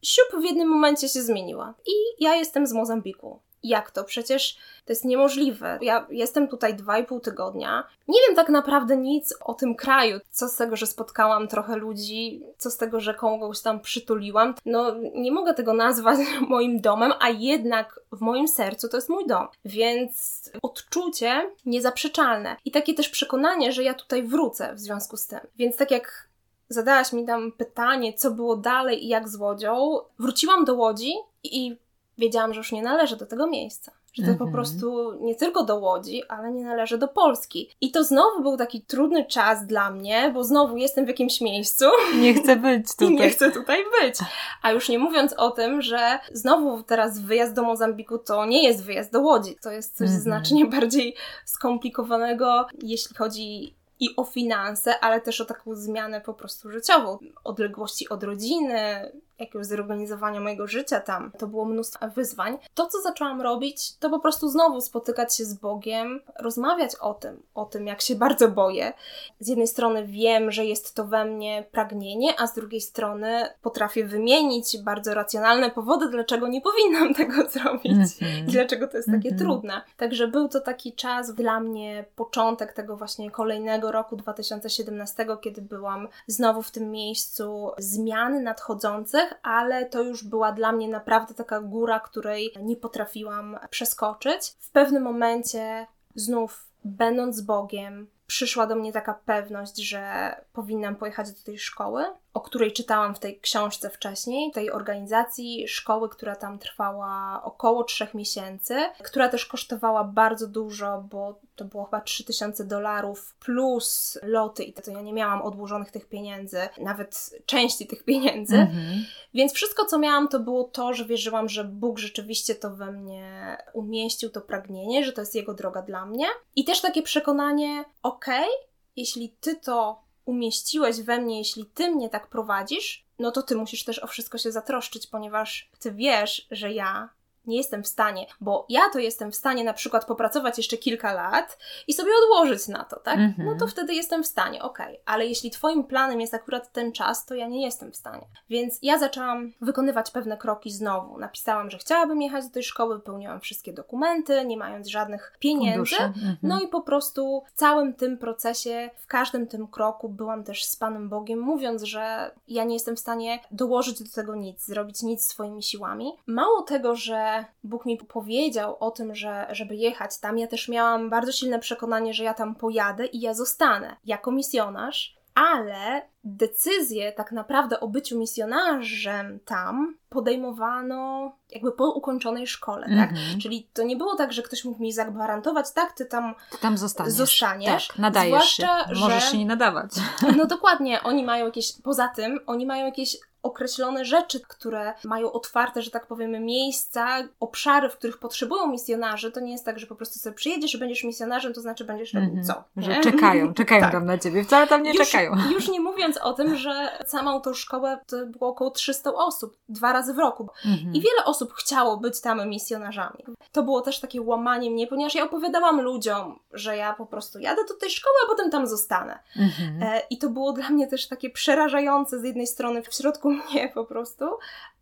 [SPEAKER 2] siup w jednym momencie się zmieniła. I ja jestem z Mozambiku. Jak to? Przecież to jest niemożliwe. Ja jestem tutaj dwa i pół tygodnia. Nie wiem tak naprawdę nic o tym kraju. Co z tego, że spotkałam trochę ludzi, co z tego, że kogoś tam przytuliłam. No, nie mogę tego nazwać moim domem, a jednak w moim sercu to jest mój dom. Więc odczucie niezaprzeczalne. I takie też przekonanie, że ja tutaj wrócę w związku z tym. Więc tak jak zadałaś mi tam pytanie, co było dalej i jak z Łodzią, wróciłam do Łodzi i wiedziałam, że już nie należę do tego miejsca. Że to
[SPEAKER 1] Mhm.
[SPEAKER 2] po prostu nie tylko do Łodzi, ale nie należy do Polski. I to znowu był taki trudny czas dla mnie, bo znowu jestem w jakimś miejscu
[SPEAKER 1] Nie chcę być
[SPEAKER 2] i
[SPEAKER 1] tutaj.
[SPEAKER 2] nie chcę tutaj być. A już nie mówiąc o tym, że znowu teraz wyjazd do Mozambiku to nie jest wyjazd do Łodzi. To jest coś
[SPEAKER 1] Mhm.
[SPEAKER 2] znacznie bardziej skomplikowanego, jeśli chodzi i o finanse, ale też o taką zmianę po prostu życiową. Odległości od rodziny, jakiegoś zorganizowania mojego życia tam. To było mnóstwo wyzwań. To, co zaczęłam robić, to po prostu znowu spotykać się z Bogiem, rozmawiać o tym, o tym, jak się bardzo boję. Z jednej strony wiem, że jest to we mnie pragnienie, a z drugiej strony potrafię wymienić bardzo racjonalne powody, dlaczego nie powinnam tego zrobić.
[SPEAKER 1] Mhm.
[SPEAKER 2] I dlaczego to jest takie
[SPEAKER 1] Mhm.
[SPEAKER 2] trudne. Także był to taki czas dla mnie, początek tego właśnie kolejnego roku 2017, kiedy byłam znowu w tym miejscu zmian nadchodzących, ale to już była dla mnie naprawdę taka góra, której nie potrafiłam przeskoczyć. W pewnym momencie znów, będąc Bogiem, przyszła do mnie taka pewność, że powinnam pojechać do tej szkoły, o której czytałam w tej książce wcześniej, tej organizacji szkoły, która tam trwała około trzech miesięcy, która też kosztowała bardzo dużo, bo to było chyba 3000 dolarów plus loty i to ja nie miałam odłożonych tych pieniędzy, nawet części tych pieniędzy.
[SPEAKER 1] Mhm.
[SPEAKER 2] Więc wszystko, co miałam, to było to, że wierzyłam, że Bóg rzeczywiście to we mnie umieścił, to pragnienie, że to jest Jego droga dla mnie. I też takie przekonanie, okej, jeśli Ty to umieściłeś we mnie, jeśli Ty mnie tak prowadzisz, no to Ty musisz też o wszystko się zatroszczyć, ponieważ Ty wiesz, że ja nie jestem w stanie, bo ja to jestem w stanie na przykład popracować jeszcze kilka lat i sobie odłożyć na to, tak?
[SPEAKER 1] Mhm.
[SPEAKER 2] No to wtedy jestem w stanie, okej. Ale jeśli Twoim planem jest akurat ten czas, to ja nie jestem w stanie. Więc ja zaczęłam wykonywać pewne kroki znowu. Napisałam, że chciałabym jechać do tej szkoły, wypełniłam wszystkie dokumenty, nie mając żadnych pieniędzy.
[SPEAKER 1] Mhm.
[SPEAKER 2] No i po prostu w całym tym procesie, w każdym tym kroku byłam też z Panem Bogiem, mówiąc, że ja nie jestem w stanie dołożyć do tego nic, zrobić nic swoimi siłami. Mało tego, że Bóg mi powiedział o tym, że żeby jechać tam, ja też miałam bardzo silne przekonanie, że ja tam pojadę i ja zostanę jako misjonarz, ale decyzję tak naprawdę o byciu misjonarzem tam podejmowano jakby po ukończonej szkole, tak?
[SPEAKER 1] Mhm.
[SPEAKER 2] Czyli to nie było tak, że ktoś mógł mi zagwarantować, tak, ty tam
[SPEAKER 1] Ty tam zostaniesz.
[SPEAKER 2] Zostaniesz,
[SPEAKER 1] Tak, nadajesz
[SPEAKER 2] zwłaszcza,
[SPEAKER 1] się.
[SPEAKER 2] że-
[SPEAKER 1] Możesz się nie nadawać.
[SPEAKER 2] no dokładnie, oni mają jakieś, poza tym, oni mają jakieś określone rzeczy, które mają otwarte, że tak powiemy, miejsca, obszary, w których potrzebują misjonarzy. To nie jest tak, że po prostu sobie przyjedziesz i będziesz misjonarzem, to znaczy będziesz robił
[SPEAKER 1] Mhm.
[SPEAKER 2] co?
[SPEAKER 1] Że
[SPEAKER 2] nie?
[SPEAKER 1] czekają, czekają
[SPEAKER 2] Tak.
[SPEAKER 1] tam na ciebie. Wcale tam nie
[SPEAKER 2] już,
[SPEAKER 1] czekają.
[SPEAKER 2] Już nie mówiąc o tym, że samą tą szkołę to było około 300 osób, dwa razy w roku.
[SPEAKER 1] Mhm.
[SPEAKER 2] I wiele osób chciało być tam misjonarzami. To było też takie łamanie mnie, ponieważ ja opowiadałam ludziom, że ja po prostu jadę do tej szkoły, a potem tam zostanę.
[SPEAKER 1] Mhm.
[SPEAKER 2] E, I to było dla mnie też takie przerażające z jednej strony w środku mnie po prostu,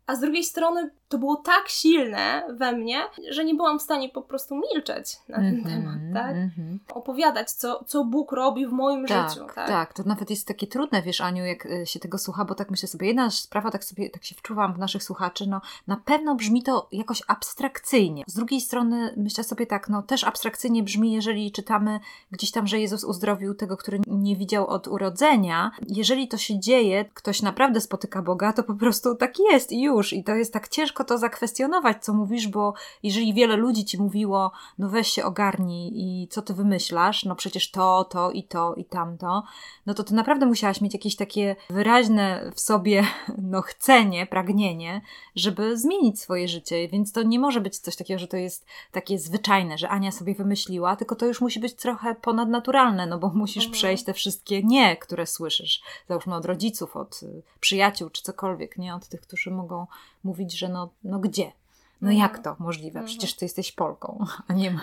[SPEAKER 2] a z drugiej strony to było tak silne we mnie, że nie byłam w stanie po prostu milczeć na ten mm -hmm, temat, tak? Mm -hmm. Opowiadać, co, co Bóg robi w moim
[SPEAKER 1] tak,
[SPEAKER 2] życiu,
[SPEAKER 1] tak? Tak, to nawet jest takie trudne, wiesz, Aniu, jak e, się tego słucha, bo tak myślę sobie, jedna sprawa, tak sobie, tak się wczuwam w naszych słuchaczy, no na pewno brzmi to jakoś abstrakcyjnie. Z drugiej strony myślę sobie tak, no też abstrakcyjnie brzmi, jeżeli czytamy gdzieś tam, że Jezus uzdrowił tego, który nie widział od urodzenia. Jeżeli to się dzieje, ktoś naprawdę spotyka Boga, to po prostu tak jest i już. I to jest tak ciężko to zakwestionować, co mówisz, bo jeżeli wiele ludzi ci mówiło, no weź się ogarnij i co ty wymyślasz, no przecież to, to i to i tamto, no to ty naprawdę musiałaś mieć jakieś takie wyraźne w sobie, no chcenie, pragnienie, żeby zmienić swoje życie, więc to nie może być coś takiego, że to jest takie zwyczajne, że Ania sobie wymyśliła, tylko to już musi być trochę ponadnaturalne, no bo musisz mhm. przejść te wszystkie nie, które słyszysz, załóżmy od rodziców, od y, przyjaciół czy cokolwiek, nie? Od tych, którzy mogą mówić, że no, no gdzie? No jak mhm. to możliwe? Mhm. Przecież ty jesteś Polką, a nie.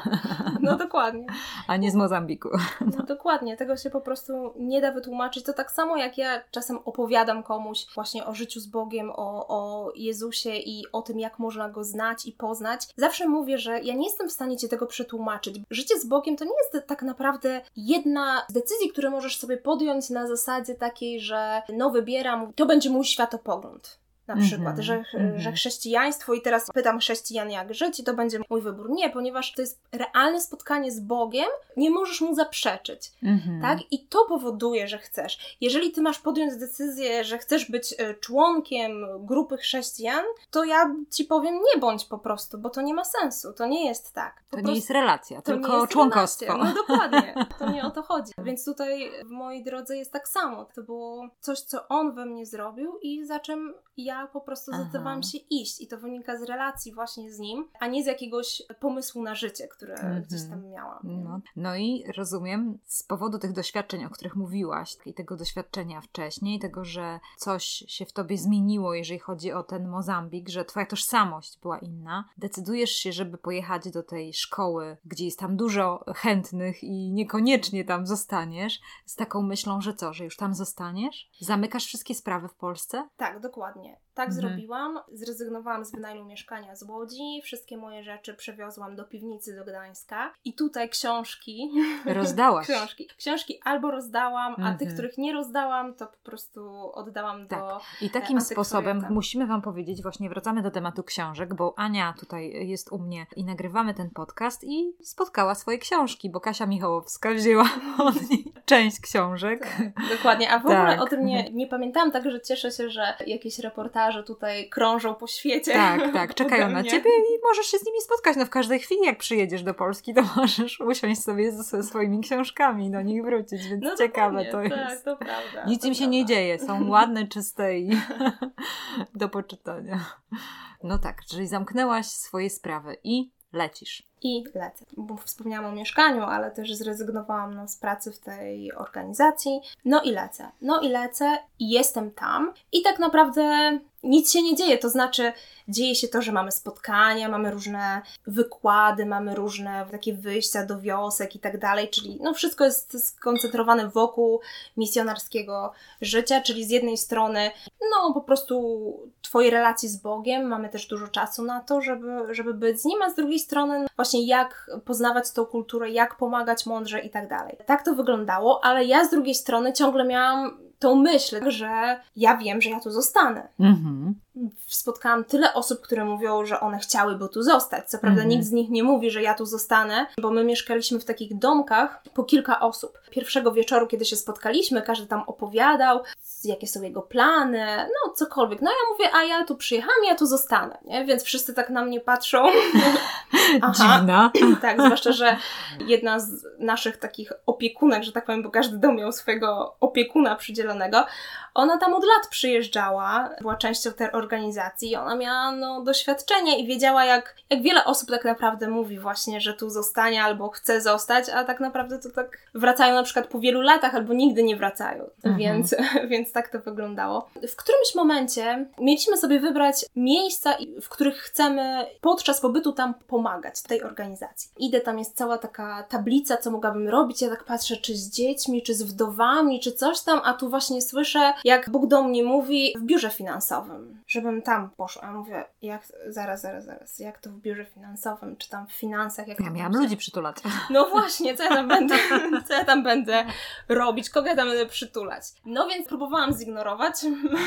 [SPEAKER 2] No dokładnie.
[SPEAKER 1] A nie z Mozambiku.
[SPEAKER 2] No dokładnie, tego się po prostu nie da wytłumaczyć. To tak samo jak ja czasem opowiadam komuś właśnie o życiu z Bogiem, o, o Jezusie i o tym, jak można go znać i poznać. Zawsze mówię, że ja nie jestem w stanie ci tego przetłumaczyć. Życie z Bogiem to nie jest tak naprawdę jedna z decyzji, które możesz sobie podjąć na zasadzie takiej, że no wybieram, to będzie mój światopogląd na przykład, mm-hmm, że, mm-hmm. że chrześcijaństwo i teraz pytam chrześcijan jak żyć i to będzie mój wybór. Nie, ponieważ to jest realne spotkanie z Bogiem, nie możesz mu zaprzeczyć, mm-hmm. tak? I to powoduje, że chcesz. Jeżeli ty masz podjąć decyzję, że chcesz być e, członkiem grupy chrześcijan, to ja ci powiem nie bądź po prostu, bo to nie ma sensu, to nie jest tak.
[SPEAKER 1] Po to prostu, nie jest relacja, tylko jest członkostwo.
[SPEAKER 2] Relacja. No dokładnie, to nie o to chodzi. Więc tutaj w mojej drodze jest tak samo. To było coś, co on we mnie zrobił i za czym ja po prostu zdecydowałam się iść i to wynika z relacji właśnie z nim, a nie z jakiegoś pomysłu na życie, które -hmm. gdzieś tam miałam.
[SPEAKER 1] No. no i rozumiem, z powodu tych doświadczeń, o których mówiłaś i tego doświadczenia wcześniej, tego, że coś się w tobie zmieniło, jeżeli chodzi o ten Mozambik, że twoja tożsamość była inna, decydujesz się, żeby pojechać do tej szkoły, gdzie jest tam dużo chętnych i niekoniecznie tam zostaniesz, z taką myślą, że co, że już tam zostaniesz? Zamykasz wszystkie sprawy w Polsce?
[SPEAKER 2] Tak, dokładnie. it. Tak mhm. zrobiłam. Zrezygnowałam z wynajmu mieszkania z Łodzi. Wszystkie moje rzeczy przewiozłam do piwnicy do Gdańska. I tutaj książki.
[SPEAKER 1] Rozdałaś.
[SPEAKER 2] książki. Książki albo rozdałam, a mhm. tych, których nie rozdałam, to po prostu oddałam
[SPEAKER 1] tak.
[SPEAKER 2] do.
[SPEAKER 1] I takim sposobem musimy Wam powiedzieć, właśnie wracamy do tematu książek, bo Ania tutaj jest u mnie i nagrywamy ten podcast i spotkała swoje książki, bo Kasia Michałowska wzięła od niej część książek.
[SPEAKER 2] Tak, dokładnie. A w ogóle tak. o tym nie, nie pamiętałam, także cieszę się, że jakieś reportaże że tutaj krążą po świecie.
[SPEAKER 1] Tak, tak, czekają na ciebie i możesz się z nimi spotkać. No w każdej chwili, jak przyjedziesz do Polski, to możesz usiąść sobie ze swoimi książkami, do nich wrócić, więc no ciekawe to jest.
[SPEAKER 2] Tak, to prawda.
[SPEAKER 1] Nic
[SPEAKER 2] to
[SPEAKER 1] im się
[SPEAKER 2] prawda.
[SPEAKER 1] nie dzieje, są ładne, czyste i do poczytania. No tak, czyli zamknęłaś swoje sprawy i lecisz.
[SPEAKER 2] I lecę. Bo wspomniałam o mieszkaniu, ale też zrezygnowałam no, z pracy w tej organizacji. No i lecę. No i lecę i jestem tam. I tak naprawdę nic się nie dzieje. To znaczy, dzieje się to, że mamy spotkania, mamy różne wykłady, mamy różne takie wyjścia do wiosek i tak dalej, czyli no wszystko jest skoncentrowane wokół misjonarskiego życia, czyli z jednej strony no po prostu Twojej relacji z Bogiem, mamy też dużo czasu na to, żeby, żeby być z Nim, a z drugiej strony właśnie jak poznawać tą kulturę, jak pomagać mądrze i tak dalej. Tak to wyglądało, ale ja z drugiej strony ciągle miałam tą myśl, że ja wiem, że ja tu zostanę. Mhm. Spotkałam tyle osób, które mówią, że one chciałyby tu zostać. Co prawda, mhm. nikt z nich nie mówi, że ja tu zostanę, bo my mieszkaliśmy w takich domkach po kilka osób. Pierwszego wieczoru, kiedy się spotkaliśmy, każdy tam opowiadał, jakie są jego plany, no cokolwiek. No ja mówię, a ja tu przyjechałam, ja tu zostanę, nie? Więc wszyscy tak na mnie patrzą.
[SPEAKER 1] Aha. Dziwna.
[SPEAKER 2] tak, zwłaszcza, że jedna z naszych takich opiekunek, że tak powiem, bo każdy dom miał swojego opiekuna przydzielonego, ona tam od lat przyjeżdżała, była częścią tej organizacji i ona miała no, doświadczenie i wiedziała, jak, jak wiele osób tak naprawdę mówi właśnie, że tu zostanie albo chce zostać, a tak naprawdę to tak wracają na przykład po wielu latach albo nigdy nie wracają. Mhm. Więc, więc tak to wyglądało. W którymś momencie mieliśmy sobie wybrać miejsca, w których chcemy podczas pobytu tam pomagać, tej organizacji. Idę, tam jest cała taka tablica, co mogłabym robić. Ja tak patrzę, czy z dziećmi, czy z wdowami, czy coś tam, a tu właśnie słyszę, jak Bóg do mnie mówi w biurze finansowym, żebym tam poszła. Ja mówię, jak, zaraz, zaraz, zaraz, jak to w biurze finansowym, czy tam w finansach? Jak
[SPEAKER 1] ja miałam ludzi przytulać.
[SPEAKER 2] No właśnie, co ja tam będę, co ja tam będę robić, kogo ja tam będę przytulać. No więc próbowałam zignorować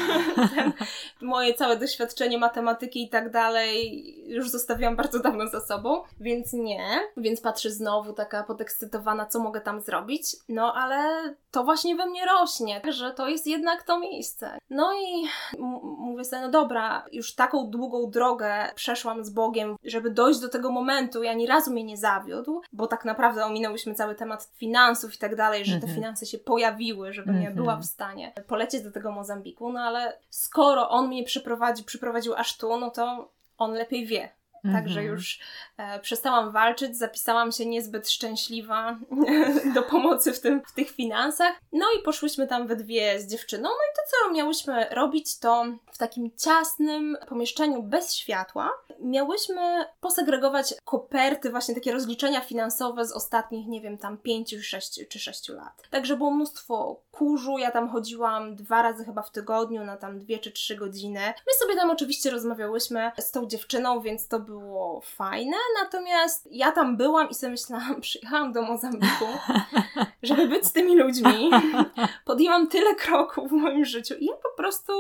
[SPEAKER 2] ten, moje całe doświadczenie matematyki i tak dalej. Już zostawiłam bardzo dawno za sobą, więc nie. Więc patrzę znowu taka podekscytowana, co mogę tam zrobić. No ale to właśnie we mnie rośnie, że to jest jednak to miejsce. No i mówię sobie, no dobra, już taką długą drogę przeszłam z Bogiem, żeby dojść do tego momentu i ani razu mnie nie zawiódł, bo tak naprawdę ominęłyśmy cały temat finansów i tak dalej, że te mhm. finanse się pojawiły, żebym mm ja była w stanie polecieć do tego Mozambiku, no ale skoro on mnie przyprowadzi, przyprowadził aż tu, no to on lepiej wie. Także mhm. już przestałam walczyć, zapisałam się niezbyt szczęśliwa do pomocy w, tym, w tych finansach. No i poszłyśmy tam we dwie z dziewczyną. No i to, co miałyśmy robić, to w takim ciasnym pomieszczeniu bez światła miałyśmy posegregować koperty, właśnie takie rozliczenia finansowe z ostatnich, nie wiem, tam pięciu, sześciu czy sześciu lat. Także było mnóstwo kurzu, ja tam chodziłam dwa razy chyba w tygodniu na tam dwie czy trzy godziny. My sobie tam oczywiście rozmawiałyśmy z tą dziewczyną, więc to było fajne, natomiast ja tam byłam i sobie myślałam, przyjechałam do Mozambiku, żeby być z tymi ludźmi. Podjęłam tyle kroków w moim życiu i ja po prostu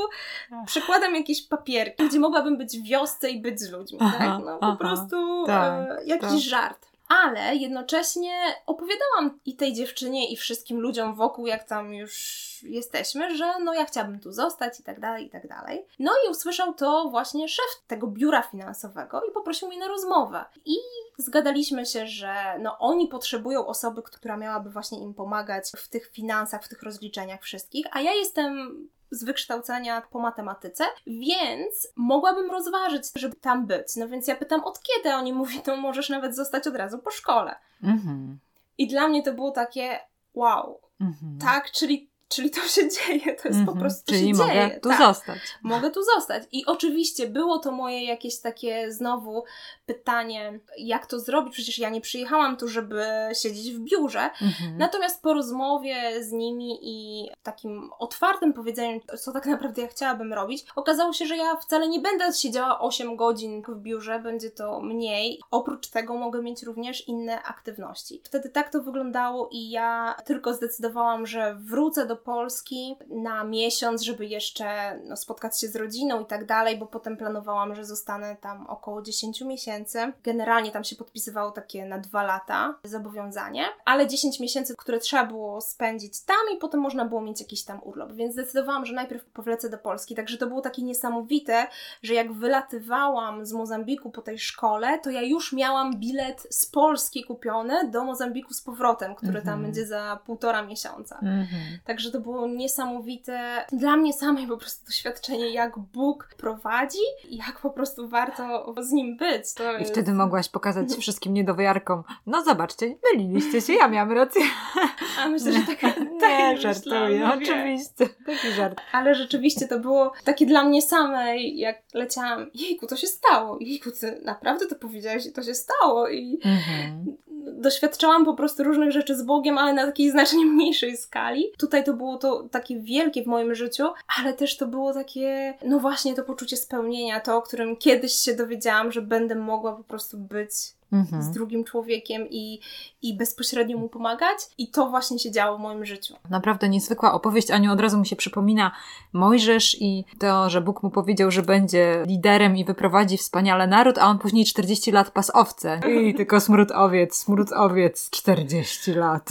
[SPEAKER 2] przykładam jakieś papierki, gdzie mogłabym być w wiosce i być z ludźmi, tak? No po prostu tak, e, jakiś tak. żart ale jednocześnie opowiadałam i tej dziewczynie, i wszystkim ludziom wokół, jak tam już jesteśmy, że no ja chciałabym tu zostać i tak dalej, i tak dalej. No i usłyszał to właśnie szef tego biura finansowego i poprosił mnie na rozmowę. I zgadaliśmy się, że no oni potrzebują osoby, która miałaby właśnie im pomagać w tych finansach, w tych rozliczeniach wszystkich, a ja jestem z wykształcenia po matematyce, więc mogłabym rozważyć, żeby tam być. No więc ja pytam, od kiedy? Oni mówią, no możesz nawet zostać od razu po szkole. Mhm. I dla mnie to było takie, wow, mhm. tak, czyli Czyli to się dzieje, to jest mm -hmm. po mhm. prostu
[SPEAKER 1] Czyli
[SPEAKER 2] się
[SPEAKER 1] mogę
[SPEAKER 2] dzieje.
[SPEAKER 1] tu tak, zostać.
[SPEAKER 2] Mogę tu zostać. I oczywiście było to moje jakieś takie znowu pytanie, jak to zrobić? Przecież ja nie przyjechałam tu, żeby siedzieć w biurze. Mm -hmm. Natomiast po rozmowie z nimi i takim otwartym powiedzeniu, co tak naprawdę ja chciałabym robić, okazało się, że ja wcale nie będę siedziała 8 godzin w biurze, będzie to mniej. Oprócz tego mogę mieć również inne aktywności. Wtedy tak to wyglądało i ja tylko zdecydowałam, że wrócę do Polski na miesiąc, żeby jeszcze no, spotkać się z rodziną i tak dalej, bo potem planowałam, że zostanę tam około 10 miesięcy. Generalnie tam się podpisywało takie na dwa lata zobowiązanie, ale 10 miesięcy, które trzeba było spędzić tam i potem można było mieć jakiś tam urlop, więc zdecydowałam, że najpierw powlecę do Polski, także to było takie niesamowite, że jak wylatywałam z Mozambiku po tej szkole, to ja już miałam bilet z Polski kupiony do Mozambiku z powrotem, który tam mhm. będzie za półtora miesiąca. Mhm. Także że to było niesamowite dla mnie samej po prostu doświadczenie, jak Bóg prowadzi i jak po prostu warto z Nim być. To
[SPEAKER 1] I jest... wtedy mogłaś pokazać wszystkim niedowiarkom, no zobaczcie, myliliście się, ja miałam rację.
[SPEAKER 2] A myślę, że tak, tak
[SPEAKER 1] Nie, żartuję, oczywiście. Taki żart.
[SPEAKER 2] Ale rzeczywiście to było takie dla mnie samej, jak leciałam, jejku, to się stało, jejku, ty naprawdę to powiedziałeś i to się stało i mhm doświadczałam po prostu różnych rzeczy z Bogiem, ale na takiej znacznie mniejszej skali. Tutaj to było to takie wielkie w moim życiu, ale też to było takie, no właśnie to poczucie spełnienia, to o którym kiedyś się dowiedziałam, że będę mogła po prostu być mhm. z drugim człowiekiem i, i bezpośrednio mu pomagać. I to właśnie się działo w moim życiu.
[SPEAKER 1] Naprawdę niezwykła opowieść. Aniu, od razu mi się przypomina Mojżesz i to, że Bóg mu powiedział, że będzie liderem i wyprowadzi wspaniale naród, a on później 40 lat pas owce. I tylko smród owiec, smród owiec, 40 lat.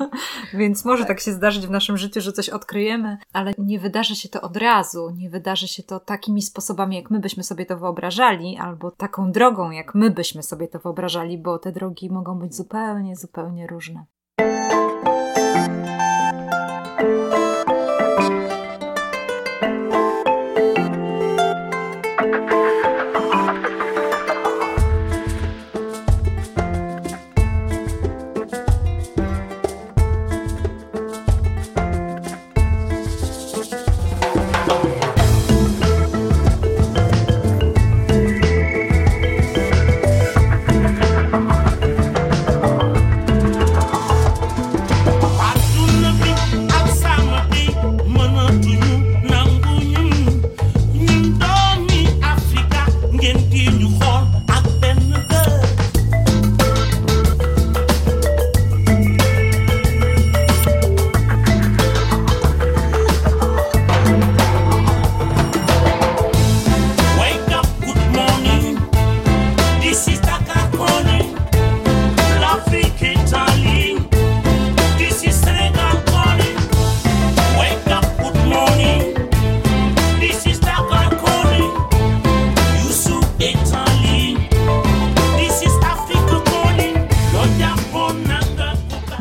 [SPEAKER 1] Więc może tak. się zdarzyć w naszym życiu, że coś odkryjemy, ale nie wydarzy się to od razu. Nie wydarzy się to takimi sposobami, jak my byśmy sobie to wyobrażali, albo taką drogą, jak my byśmy sobie to wyobrażali wyobrażali, bo te drogi mogą być zupełnie, zupełnie różne.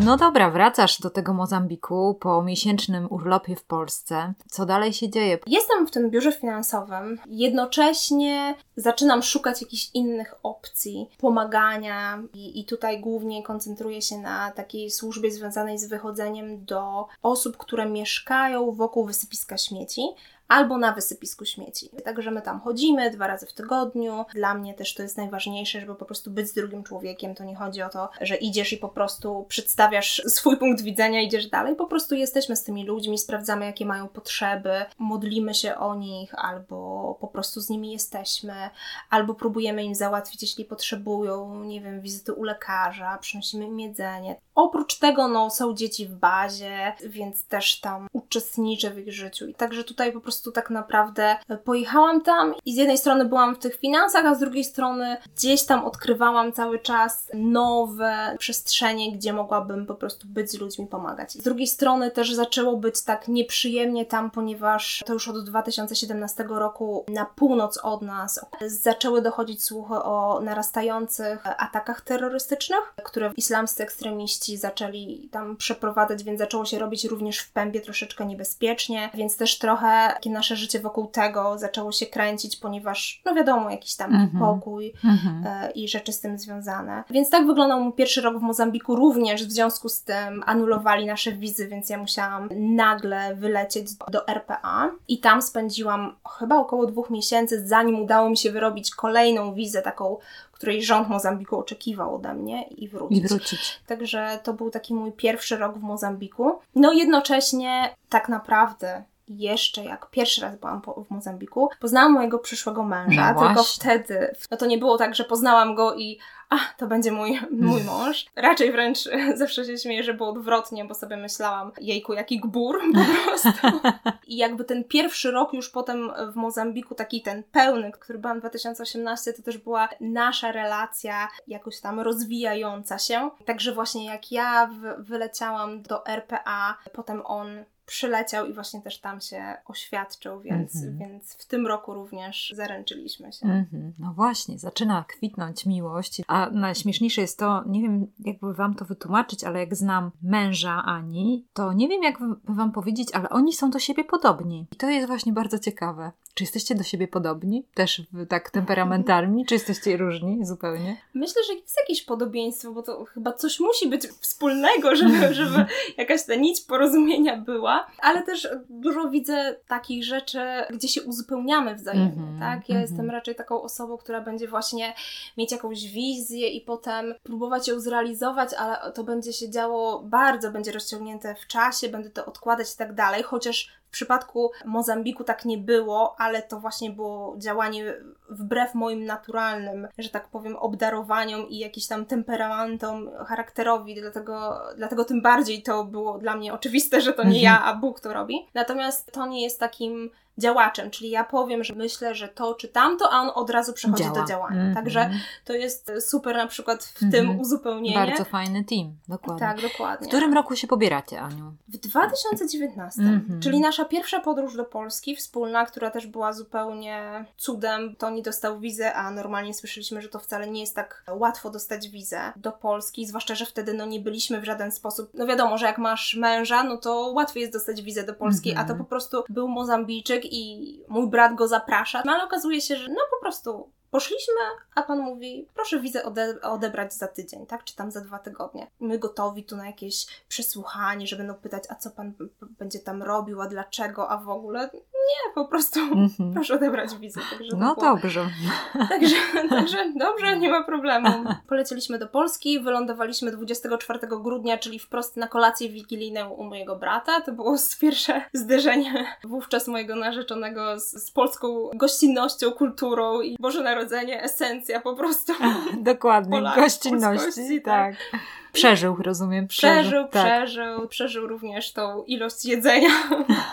[SPEAKER 1] No dobra, wracasz do tego Mozambiku po miesięcznym urlopie w Polsce. Co dalej się dzieje?
[SPEAKER 2] Jestem w tym biurze finansowym. Jednocześnie zaczynam szukać jakichś innych opcji pomagania i, i tutaj głównie koncentruję się na takiej służbie związanej z wychodzeniem do osób, które mieszkają wokół wysypiska śmieci albo na wysypisku śmieci. Także my tam chodzimy dwa razy w tygodniu. Dla mnie też to jest najważniejsze, żeby po prostu być z drugim człowiekiem. To nie chodzi o to, że idziesz i po prostu przedstawiasz swój punkt widzenia, idziesz dalej. Po prostu jesteśmy z tymi ludźmi, sprawdzamy, jakie mają potrzeby, modlimy się o nich, albo po prostu z nimi jesteśmy, albo próbujemy im załatwić, jeśli potrzebują, nie wiem, wizyty u lekarza, przynosimy im jedzenie. Oprócz tego, no, są dzieci w bazie, więc też tam uczestniczę w ich życiu. I także tutaj po prostu tak naprawdę pojechałam tam i z jednej strony byłam w tych finansach, a z drugiej strony gdzieś tam odkrywałam cały czas nowe przestrzenie, gdzie mogłabym po prostu być z ludźmi, pomagać. Z drugiej strony też zaczęło być tak nieprzyjemnie tam, ponieważ to już od 2017 roku na północ od nas zaczęły dochodzić słuchy o narastających atakach terrorystycznych, które islamscy ekstremiści zaczęli tam przeprowadzać, więc zaczęło się robić również w pębie troszeczkę niebezpiecznie, więc też trochę takie nasze życie wokół tego zaczęło się kręcić, ponieważ, no wiadomo, jakiś tam -hmm. pokój mm -hmm. i rzeczy z tym związane. Więc tak wyglądał mój pierwszy rok w Mozambiku, również w związku z tym anulowali nasze wizy, więc ja musiałam nagle wylecieć do RPA i tam spędziłam chyba około dwóch miesięcy, zanim udało mi się wyrobić kolejną wizę, taką której rząd Mozambiku oczekiwał ode mnie i wrócić.
[SPEAKER 1] I wrócić.
[SPEAKER 2] Także to był taki mój pierwszy rok w Mozambiku. No jednocześnie tak naprawdę jeszcze jak pierwszy raz byłam po, w Mozambiku, poznałam mojego przyszłego męża, no tylko wtedy, no to nie było tak, że poznałam go i a, to będzie mój, mój mąż. Raczej wręcz zawsze się śmieję, że było odwrotnie, bo sobie myślałam, jejku, jaki gbur po prostu. I jakby ten pierwszy rok już potem w Mozambiku, taki ten pełny, który byłam w 2018, to też była nasza relacja jakoś tam rozwijająca się. Także właśnie jak ja wyleciałam do RPA, potem on przyleciał i właśnie też tam się oświadczył, więc, mm -hmm. więc w tym roku również zaręczyliśmy się. Mm -hmm.
[SPEAKER 1] No właśnie, zaczyna kwitnąć miłość, a najśmieszniejsze jest to, nie wiem jakby Wam to wytłumaczyć, ale jak znam męża Ani, to nie wiem jak Wam powiedzieć, ale oni są do siebie podobni. I to jest właśnie bardzo ciekawe. Czy jesteście do siebie podobni? Też tak temperamentalni? Czy jesteście różni zupełnie?
[SPEAKER 2] Myślę, że jest jakieś podobieństwo, bo to chyba coś musi być wspólnego, żeby, żeby jakaś ta nić porozumienia była, ale też dużo widzę takich rzeczy, gdzie się uzupełniamy wzajemnie, mm -hmm, tak? Ja mm -hmm. jestem raczej taką osobą, która będzie właśnie mieć jakąś wizję i potem próbować ją zrealizować, ale to będzie się działo bardzo, będzie rozciągnięte w czasie, będę to odkładać i tak dalej, chociaż w przypadku Mozambiku tak nie było, ale to właśnie było działanie wbrew moim naturalnym, że tak powiem, obdarowaniom i jakiś tam temperamentom, charakterowi, dlatego, dlatego tym bardziej to było dla mnie oczywiste, że to nie ja, a Bóg to robi. Natomiast to nie jest takim działaczem, czyli ja powiem, że myślę, że to czy tamto, a on od razu przechodzi Działa. do działania. Mm -hmm. Także to jest super na przykład w mm -hmm. tym uzupełnienie.
[SPEAKER 1] Bardzo fajny team, dokładnie.
[SPEAKER 2] Tak, dokładnie.
[SPEAKER 1] W którym roku się pobieracie, Aniu?
[SPEAKER 2] W 2019, mm -hmm. czyli nasza pierwsza podróż do Polski, wspólna, która też była zupełnie cudem. Toni dostał wizę, a normalnie słyszeliśmy, że to wcale nie jest tak łatwo dostać wizę do Polski, zwłaszcza, że wtedy no nie byliśmy w żaden sposób, no wiadomo, że jak masz męża, no to łatwiej jest dostać wizę do Polski, a to mhm. po prostu był Mozambijczyk i mój brat go zaprasza, no ale okazuje się, że no po prostu Poszliśmy, a pan mówi, proszę wizę ode odebrać za tydzień, tak? Czy tam za dwa tygodnie. My gotowi tu na jakieś przesłuchanie, żeby no pytać, a co pan będzie tam robił, a dlaczego, a w ogóle. Nie, po prostu mm -hmm. proszę odebrać wizę.
[SPEAKER 1] Także no było... dobrze.
[SPEAKER 2] Także, także dobrze, nie ma problemu. Poleciliśmy do Polski, wylądowaliśmy 24 grudnia, czyli wprost na kolację wigilijną u mojego brata. To było pierwsze zderzenie wówczas mojego narzeczonego z, z polską gościnnością, kulturą i Boże Narodzenie Narodzenie, esencja po prostu.
[SPEAKER 1] Dokładnie, Polak, gościnności, tak. tak. Przeżył, rozumiem.
[SPEAKER 2] Przeżył, przeżył, tak. przeżył, przeżył również tą ilość jedzenia,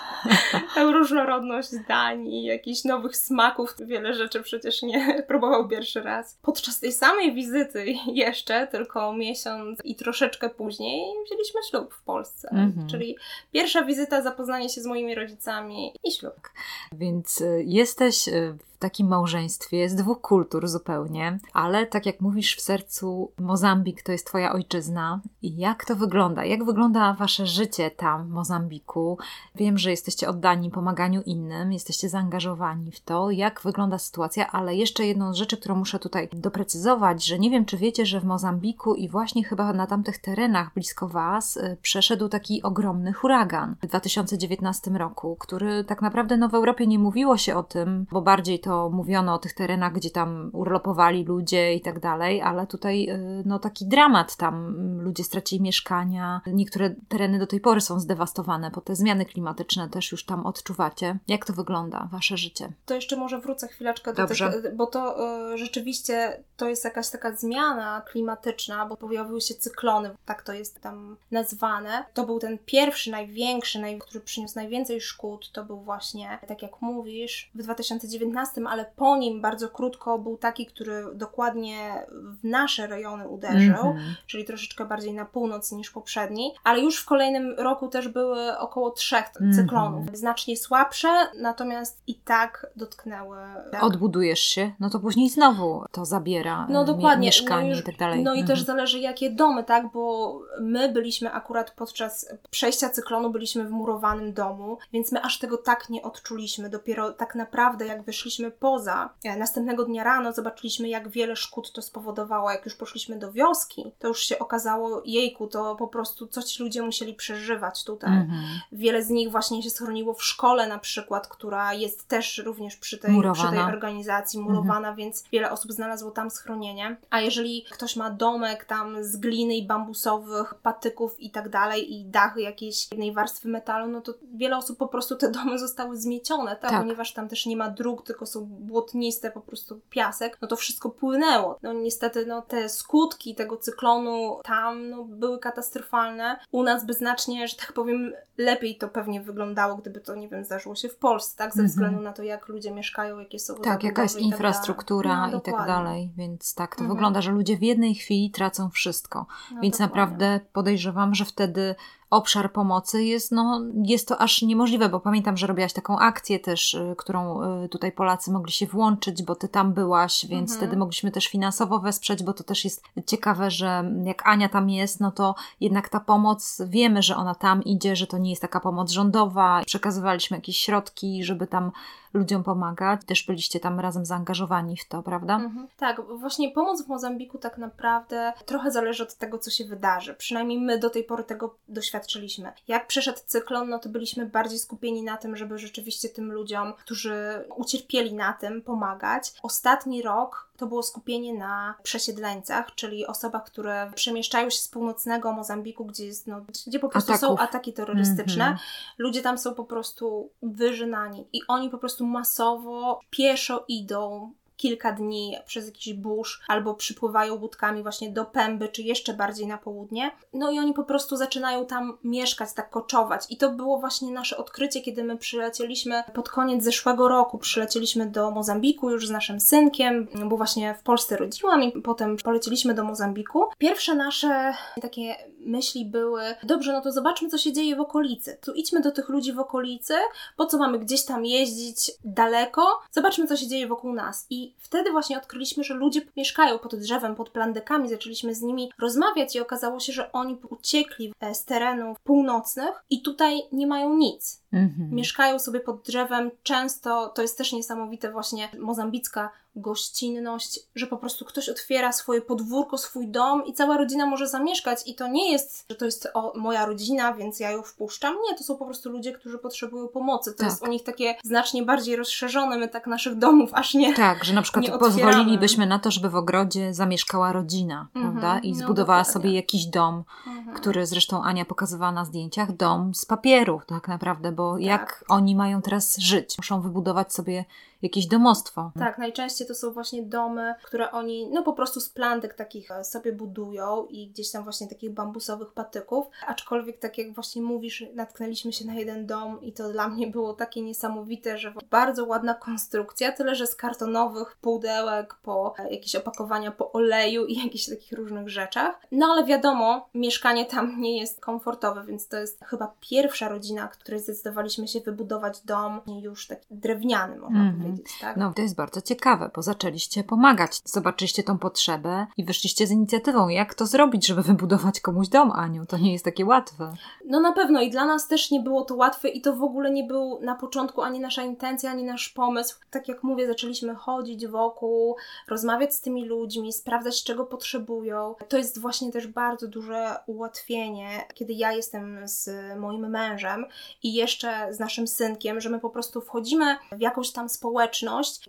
[SPEAKER 2] tę różnorodność dań i jakichś nowych smaków. Wiele rzeczy przecież nie próbował pierwszy raz. Podczas tej samej wizyty jeszcze, tylko miesiąc i troszeczkę później, wzięliśmy ślub w Polsce. Mhm. Czyli pierwsza wizyta, zapoznanie się z moimi rodzicami i ślub.
[SPEAKER 1] Więc y, jesteś y, takim małżeństwie z dwóch kultur zupełnie, ale tak jak mówisz, w sercu Mozambik to jest Twoja ojczyzna. Jak to wygląda? Jak wygląda Wasze życie tam w Mozambiku? Wiem, że jesteście oddani pomaganiu innym, jesteście zaangażowani w to. Jak wygląda sytuacja? Ale jeszcze jedną z rzeczy, którą muszę tutaj doprecyzować, że nie wiem, czy wiecie, że w Mozambiku i właśnie chyba na tamtych terenach blisko Was y, przeszedł taki ogromny huragan w 2019 roku, który tak naprawdę no, w Europie nie mówiło się o tym, bo bardziej to mówiono o tych terenach, gdzie tam urlopowali ludzie i tak dalej, ale tutaj y, no, taki dramat tam. Ludzie stracili mieszkania, niektóre tereny do tej pory są zdewastowane, bo te zmiany klimatyczne też już tam odczuwacie. Jak to wygląda, Wasze życie?
[SPEAKER 2] To jeszcze może wrócę chwileczkę do
[SPEAKER 1] Dobrze.
[SPEAKER 2] tych, bo to y, rzeczywiście to jest jakaś taka zmiana klimatyczna, bo pojawiły się cyklony, tak to jest tam nazwane. To był ten pierwszy, największy, naj, który przyniósł najwięcej szkód, to był właśnie, tak jak mówisz, w 2019, ale po nim bardzo krótko był taki, który dokładnie w nasze rejony uderzył,
[SPEAKER 1] Mhm.
[SPEAKER 2] czyli troszeczkę bardziej na północ niż poprzedni, ale już w kolejnym roku też były około trzech
[SPEAKER 1] Mhm.
[SPEAKER 2] cyklonów. Znacznie słabsze, natomiast i tak dotknęły. Tak.
[SPEAKER 1] Odbudujesz się, no to później znowu to zabiera
[SPEAKER 2] No
[SPEAKER 1] e,
[SPEAKER 2] dokładnie.
[SPEAKER 1] mie- mieszkanie
[SPEAKER 2] no już-
[SPEAKER 1] i tak dalej.
[SPEAKER 2] No i
[SPEAKER 1] Mhm.
[SPEAKER 2] też zależy jakie domy, tak? Bo my byliśmy akurat podczas przejścia cyklonu byliśmy w murowanym domu, więc my aż tego tak nie odczuliśmy. Dopiero tak naprawdę jak wyszliśmy poza, e, następnego dnia rano zobaczyliśmy jak wiele szkód to spowodowało. Jak już poszliśmy do wioski, to już się okazało, jejku, to po prostu coś ci ludzie musieli przeżywać tutaj.
[SPEAKER 1] Mhm.
[SPEAKER 2] Wiele z nich właśnie się schroniło w szkole na przykład, która jest też również przy tej,
[SPEAKER 1] Murowana.
[SPEAKER 2] przy tej organizacji murowana, więc wiele osób znalazło tam schronienie. A jeżeli ktoś ma domek tam z gliny i bambusowych patyków i tak dalej i dachy jakiejś jednej warstwy metalu, no to wiele osób po prostu te domy zostały zmiecione, tak?
[SPEAKER 1] Tak.
[SPEAKER 2] ponieważ tam też nie ma dróg, tylko są błotniste po prostu piasek, no to wszystko płynęło. No niestety no te skutki tego cyklonu tam no, były katastrofalne. U nas by znacznie, że tak powiem, lepiej to pewnie wyglądało, gdyby to, nie wiem, zdarzyło się w Polsce, tak? Ze
[SPEAKER 1] Mhm.
[SPEAKER 2] względu na to, jak ludzie mieszkają, jakie są
[SPEAKER 1] Tak, jaka jest
[SPEAKER 2] tak
[SPEAKER 1] infrastruktura
[SPEAKER 2] No,
[SPEAKER 1] i tak dalej, więc tak to
[SPEAKER 2] Mhm.
[SPEAKER 1] wygląda, że ludzie w jednej chwili tracą wszystko.
[SPEAKER 2] No,
[SPEAKER 1] Więc
[SPEAKER 2] dokładnie.
[SPEAKER 1] naprawdę podejrzewam, że wtedy obszar pomocy jest, no, jest to aż niemożliwe, bo pamiętam, że robiłaś taką akcję też, y, którą y, tutaj Polacy mogli się włączyć, bo ty tam byłaś, więc
[SPEAKER 2] Mhm.
[SPEAKER 1] wtedy mogliśmy też finansowo wesprzeć, bo to też jest ciekawe, że jak Ania tam jest, no to jednak ta pomoc, wiemy, że ona tam idzie, że to nie jest taka pomoc rządowa. Przekazywaliśmy jakieś środki, żeby tam ludziom pomagać. Też byliście tam razem zaangażowani w to, prawda?
[SPEAKER 2] Mhm. Tak, właśnie pomoc w Mozambiku tak naprawdę trochę zależy od tego, co się wydarzy. Przynajmniej my do tej pory tego doświadczyliśmy. Jak przeszedł cyklon, no to byliśmy bardziej skupieni na tym, żeby rzeczywiście tym ludziom, którzy ucierpieli na tym, pomagać. Ostatni rok to było skupienie na przesiedleńcach, czyli osobach, które przemieszczają się z północnego Mozambiku, gdzie, jest, no, gdzie po prostu są
[SPEAKER 1] Ataków.
[SPEAKER 2] ataki terrorystyczne.
[SPEAKER 1] Mhm.
[SPEAKER 2] Ludzie tam są po prostu wyżynani i oni po prostu masowo pieszo idą kilka dni przez jakiś burz albo przypływają łódkami właśnie do Pęby czy jeszcze bardziej na południe. No i oni po prostu zaczynają tam mieszkać, tak koczować. I to było właśnie nasze odkrycie, kiedy my przylecieliśmy pod koniec zeszłego roku. Przylecieliśmy do Mozambiku już z naszym synkiem, bo właśnie w Polsce rodziłam i potem poleciliśmy do Mozambiku. Pierwsze nasze takie myśli były, dobrze, no to zobaczmy, co się dzieje w okolicy. Tu idźmy do tych ludzi w okolicy, po co mamy gdzieś tam jeździć daleko? Zobaczmy, co się dzieje wokół nas. I wtedy właśnie odkryliśmy, że ludzie mieszkają pod drzewem, pod plandekami. Zaczęliśmy z nimi rozmawiać i okazało się, że oni uciekli e, z terenów północnych i tutaj nie mają nic.
[SPEAKER 1] Mhm.
[SPEAKER 2] Mieszkają sobie pod drzewem. Często to jest też niesamowite, właśnie mozambicka gościnność, że po prostu ktoś otwiera swoje podwórko, swój dom i cała rodzina może zamieszkać. I to nie jest, że to jest o, moja rodzina, więc ja ją wpuszczam. Nie, to są po prostu ludzie, którzy potrzebują pomocy. To
[SPEAKER 1] Tak.
[SPEAKER 2] jest u nich takie znacznie bardziej rozszerzone. My tak naszych domów aż nie.
[SPEAKER 1] Tak, że na przykład pozwolilibyśmy na to, żeby w ogrodzie zamieszkała rodzina,
[SPEAKER 2] Mhm,
[SPEAKER 1] prawda? I
[SPEAKER 2] no
[SPEAKER 1] zbudowała
[SPEAKER 2] dokładnie.
[SPEAKER 1] sobie jakiś dom,
[SPEAKER 2] Mhm.
[SPEAKER 1] który zresztą Ania pokazywała na zdjęciach, dom z papieru tak naprawdę, bo jak oni mają teraz żyć? Muszą wybudować sobie jakieś domostwo.
[SPEAKER 2] Tak, najczęściej to są właśnie domy, które oni no po prostu z plantek takich e, sobie budują i gdzieś tam właśnie takich bambusowych patyków. Aczkolwiek tak jak właśnie mówisz, natknęliśmy się na jeden dom i to dla mnie było takie niesamowite, że bardzo ładna konstrukcja, tyle że z kartonowych pudełek po e, jakieś opakowania po oleju i jakichś takich różnych rzeczach. No ale wiadomo, mieszkanie tam nie jest komfortowe, więc to jest chyba pierwsza rodzina, której zdecydowaliśmy się wybudować dom już taki drewniany, można
[SPEAKER 1] Mhm.
[SPEAKER 2] powiedzieć. Tak?
[SPEAKER 1] No to jest bardzo ciekawe, bo zaczęliście pomagać, zobaczyliście tą potrzebę i wyszliście z inicjatywą. Jak to zrobić, żeby wybudować komuś dom, Aniu? To nie jest takie łatwe.
[SPEAKER 2] No na pewno i dla nas też nie było to łatwe i to w ogóle nie był na początku ani nasza intencja, ani nasz pomysł. Tak jak mówię, zaczęliśmy chodzić wokół, rozmawiać z tymi ludźmi, sprawdzać czego potrzebują. To jest właśnie też bardzo duże ułatwienie, kiedy ja jestem z moim mężem i jeszcze z naszym synkiem, że my po prostu wchodzimy w jakąś tam społeczność,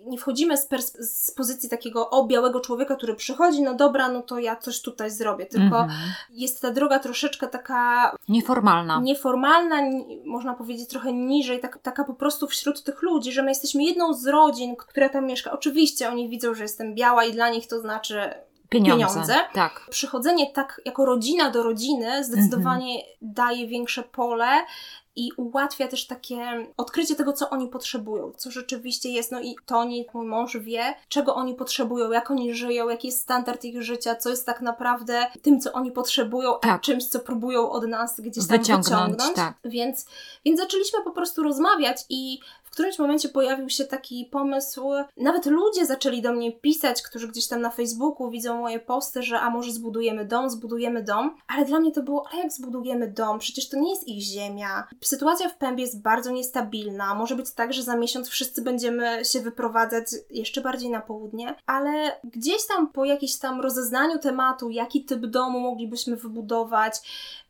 [SPEAKER 2] nie wchodzimy z, z pozycji takiego o białego człowieka, który przychodzi, no dobra, no to ja coś tutaj zrobię, tylko mhm. jest ta droga troszeczkę taka
[SPEAKER 1] nieformalna.
[SPEAKER 2] Nieformalna, można powiedzieć trochę niżej, tak, taka po prostu wśród tych ludzi, że my jesteśmy jedną z rodzin, która tam mieszka. Oczywiście oni widzą, że jestem biała i dla nich to znaczy pieniądze. pieniądze.
[SPEAKER 1] Tak.
[SPEAKER 2] Przychodzenie tak jako rodzina do rodziny zdecydowanie mhm. daje większe pole i ułatwia też takie odkrycie tego, co oni potrzebują, co rzeczywiście jest. No i Toni, mój mąż, wie, czego oni potrzebują, jak oni żyją, jaki jest standard ich życia, co jest tak naprawdę tym, co oni potrzebują, tak. a czymś, co próbują od nas gdzieś tam wyciągnąć. wyciągnąć. Tak. Więc, więc zaczęliśmy po prostu rozmawiać i którymś momencie pojawił się taki pomysł, nawet ludzie zaczęli do mnie pisać, którzy gdzieś tam na Facebooku widzą moje posty, że a może zbudujemy dom, zbudujemy dom, ale dla mnie to było, ale jak zbudujemy dom? Przecież to nie jest ich ziemia. Sytuacja w Pębie jest bardzo niestabilna, może być tak, że za miesiąc wszyscy będziemy się wyprowadzać jeszcze bardziej na południe, ale gdzieś tam po jakimś tam rozeznaniu tematu, jaki typ domu moglibyśmy wybudować,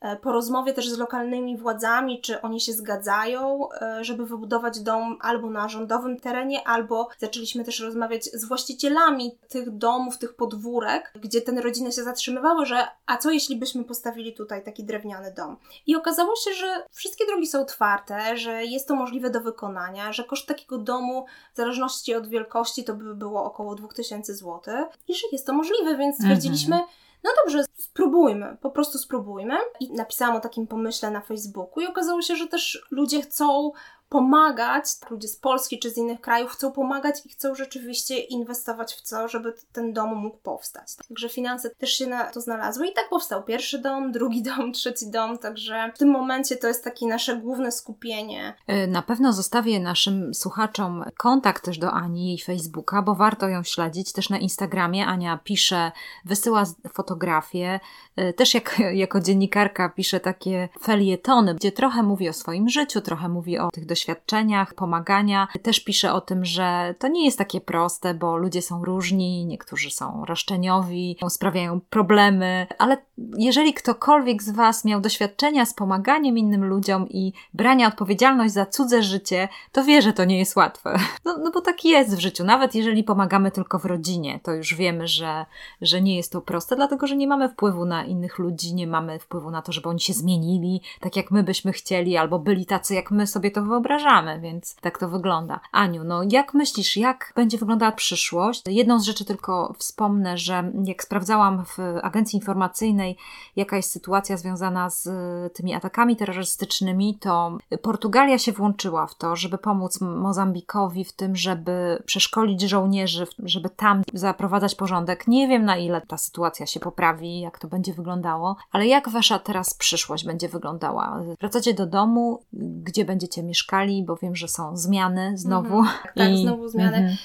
[SPEAKER 2] e, po rozmowie też z lokalnymi władzami, czy oni się zgadzają, e, żeby wybudować dom albo na rządowym terenie, albo zaczęliśmy też rozmawiać z właścicielami tych domów, tych podwórek, gdzie te rodziny się zatrzymywały, że a co jeśli byśmy postawili tutaj taki drewniany dom? I okazało się, że wszystkie drogi są otwarte, że jest to możliwe do wykonania, że koszt takiego domu w zależności od wielkości to by było około 2000 zł i że jest to możliwe, więc stwierdziliśmy, mhm no dobrze, spróbujmy, po prostu spróbujmy. I napisałam o takim pomyśle na Facebooku i okazało się, że też ludzie chcą pomagać, ludzie z Polski czy z innych krajów chcą pomagać i chcą rzeczywiście inwestować w co, żeby ten dom mógł powstać. Także finanse też się na to znalazły i tak powstał pierwszy dom, drugi dom, trzeci dom, także w tym momencie to jest takie nasze główne skupienie.
[SPEAKER 1] E, na pewno zostawię naszym słuchaczom kontakt też do Ani, jej Facebooka, bo warto ją śledzić też na Instagramie. Ania pisze, wysyła fotografie, e, też jak, jako dziennikarka pisze takie felietony, gdzie trochę mówi o swoim życiu, trochę mówi o tych doświadczeniach doświadczeniach, pomagania. Też pisze o tym, że to nie jest takie proste, bo ludzie są różni, niektórzy są roszczeniowi, sprawiają problemy, ale jeżeli ktokolwiek z Was miał doświadczenia z pomaganiem innym ludziom i brania odpowiedzialność za cudze życie, to wie, że to nie jest łatwe. No, no bo tak jest w życiu. Nawet jeżeli pomagamy tylko w rodzinie, to już wiemy, że, że nie jest to proste, dlatego że nie mamy wpływu na innych ludzi, nie mamy wpływu na to, żeby oni się zmienili tak, jak my byśmy chcieli, albo byli tacy, jak my sobie to wyobrażamy wyobrażamy, więc tak to wygląda. Aniu, no jak myślisz, jak będzie wyglądała przyszłość? Jedną z rzeczy tylko wspomnę, że jak sprawdzałam w agencji informacyjnej, jaka jest sytuacja związana z tymi atakami terrorystycznymi, to Portugalia się włączyła w to, żeby pomóc Mozambikowi w tym, żeby przeszkolić żołnierzy, żeby tam zaprowadzać porządek. Nie wiem, na ile ta sytuacja się poprawi, jak to będzie wyglądało, ale jak wasza teraz przyszłość będzie wyglądała? Wracacie do domu, gdzie będziecie mieszkać? Bo wiem, że są zmiany znowu. Mhm,
[SPEAKER 2] tak, I... znowu zmiany. Mhm.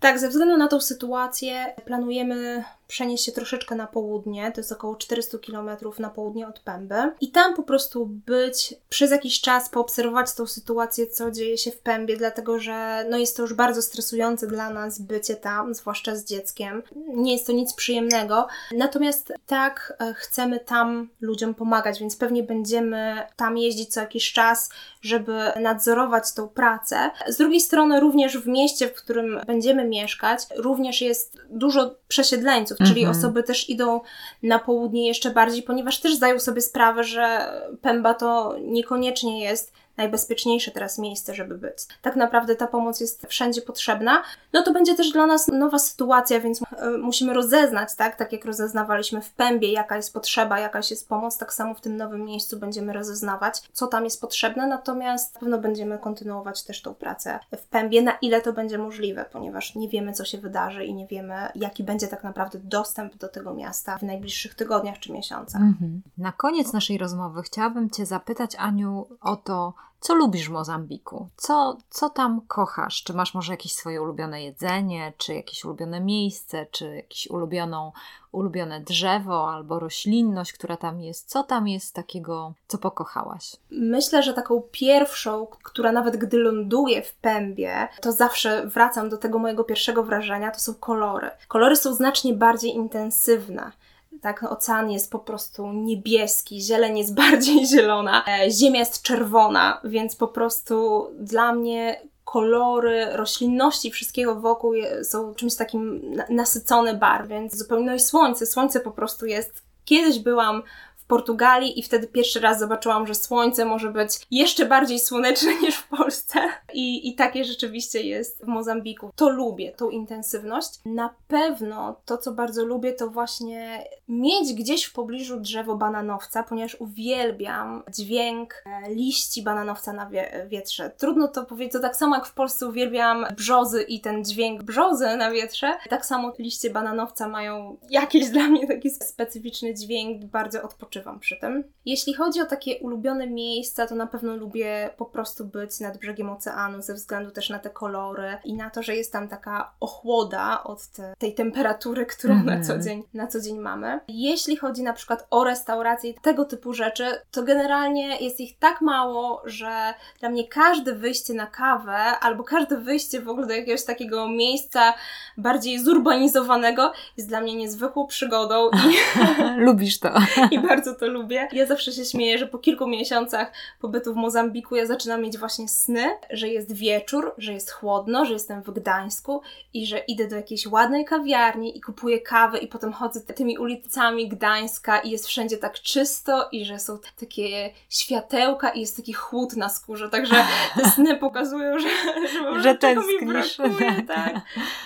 [SPEAKER 2] Tak, ze względu na tą sytuację planujemy przenieść się troszeczkę na południe, to jest około 400 km na południe od Pęby i tam po prostu być przez jakiś czas, poobserwować tą sytuację, co dzieje się w Pębie, dlatego że no jest to już bardzo stresujące dla nas bycie tam, zwłaszcza z dzieckiem. Nie jest to nic przyjemnego, natomiast tak e, chcemy tam ludziom pomagać, więc pewnie będziemy tam jeździć co jakiś czas, żeby nadzorować tą pracę. Z drugiej strony również w mieście, w którym będziemy mieszkać, również jest dużo przesiedleńców, czyli mhm. osoby też idą na południe jeszcze bardziej, ponieważ też zdają sobie sprawę, że Pemba to niekoniecznie jest najbezpieczniejsze teraz miejsce, żeby być. Tak naprawdę ta pomoc jest wszędzie potrzebna. No to będzie też dla nas nowa sytuacja, więc e, musimy rozeznać, tak? Tak jak rozeznawaliśmy w Pębie, jaka jest potrzeba, jakaś jest pomoc, tak samo w tym nowym miejscu będziemy rozeznawać, co tam jest potrzebne, natomiast na pewno będziemy kontynuować też tą pracę w Pębie, na ile to będzie możliwe, ponieważ nie wiemy, co się wydarzy i nie wiemy, jaki będzie tak naprawdę dostęp do tego miasta w najbliższych tygodniach czy miesiącach. Mhm.
[SPEAKER 1] Na koniec naszej rozmowy chciałabym Cię zapytać, Aniu, o to, Co lubisz w Mozambiku? Co, co tam kochasz? Czy masz może jakieś swoje ulubione jedzenie, czy jakieś ulubione miejsce, czy jakieś ulubioną, ulubione drzewo albo roślinność, która tam jest? Co tam jest takiego, co pokochałaś?
[SPEAKER 2] Myślę, że taką pierwszą, która nawet gdy ląduje w pębie, to zawsze wracam do tego mojego pierwszego wrażenia, to są kolory. Kolory są znacznie bardziej intensywne tak, ocean jest po prostu niebieski, zieleń jest bardziej zielona, e, ziemia jest czerwona, więc po prostu dla mnie kolory, roślinności, wszystkiego wokół są czymś takim nasycone barw, więc zupełnie, no i słońce, słońce po prostu jest. Kiedyś byłam Portugalii i wtedy pierwszy raz zobaczyłam, że słońce może być jeszcze bardziej słoneczne niż w Polsce. I, i takie rzeczywiście jest w Mozambiku. To lubię, tą intensywność. Na pewno to, co bardzo lubię, to właśnie mieć gdzieś w pobliżu drzewo bananowca, ponieważ uwielbiam dźwięk e, liści bananowca na wie wietrze. Trudno to powiedzieć, to tak samo jak w Polsce uwielbiam brzozy i ten dźwięk brzozy na wietrze, tak samo liście bananowca mają jakiś dla mnie taki specyficzny dźwięk, bardzo odpoczywający odpoczywam przy tym. Jeśli chodzi o takie ulubione miejsca, to na pewno lubię po prostu być nad brzegiem oceanu ze względu też na te kolory i na to, że jest tam taka ochłoda od te, tej temperatury, którą mm na, mhm. co dzień, na co dzień mamy. Jeśli chodzi na przykład o restauracje tego typu rzeczy, to generalnie jest ich tak mało, że dla mnie każde wyjście na kawę albo każde wyjście w ogóle do jakiegoś takiego miejsca bardziej zurbanizowanego jest dla mnie niezwykłą przygodą. I
[SPEAKER 1] Lubisz to.
[SPEAKER 2] I bardzo bardzo to lubię. Ja zawsze się śmieję, że po kilku miesiącach pobytu w Mozambiku ja zaczynam mieć właśnie sny, że jest wieczór, że jest chłodno, że jestem w Gdańsku i że idę do jakiejś ładnej kawiarni i kupuję kawę i potem chodzę tymi ulicami Gdańska i jest wszędzie tak czysto i że są takie światełka i jest taki chłód na skórze, także te sny pokazują, że, że, że czego mi brakuje, tak,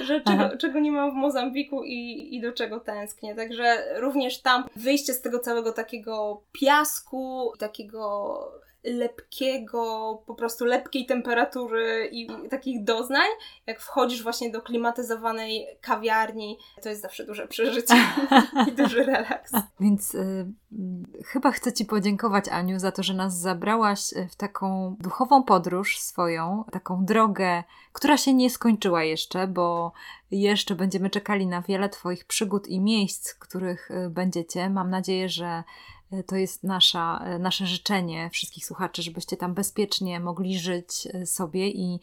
[SPEAKER 2] że czego, czego nie mam w Mozambiku i, i do czego tęsknię, także również tam wyjście z tego całego takiego takiego piasku, takiego lepkiego, po prostu lepkiej temperatury i takich doznań, jak wchodzisz właśnie do klimatyzowanej kawiarni, to jest zawsze duże przeżycie i duży relaks.
[SPEAKER 1] Więc y, chyba chcę Ci podziękować, Aniu, za to, że nas zabrałaś y, w taką duchową podróż swoją, taką drogę, która się nie skończyła jeszcze, bo jeszcze będziemy czekali na wiele Twoich przygód i miejsc, których y, będziecie. Mam nadzieję, że to jest nasza, e, nasze życzenie wszystkich słuchaczy, żebyście tam bezpiecznie mogli żyć e, sobie i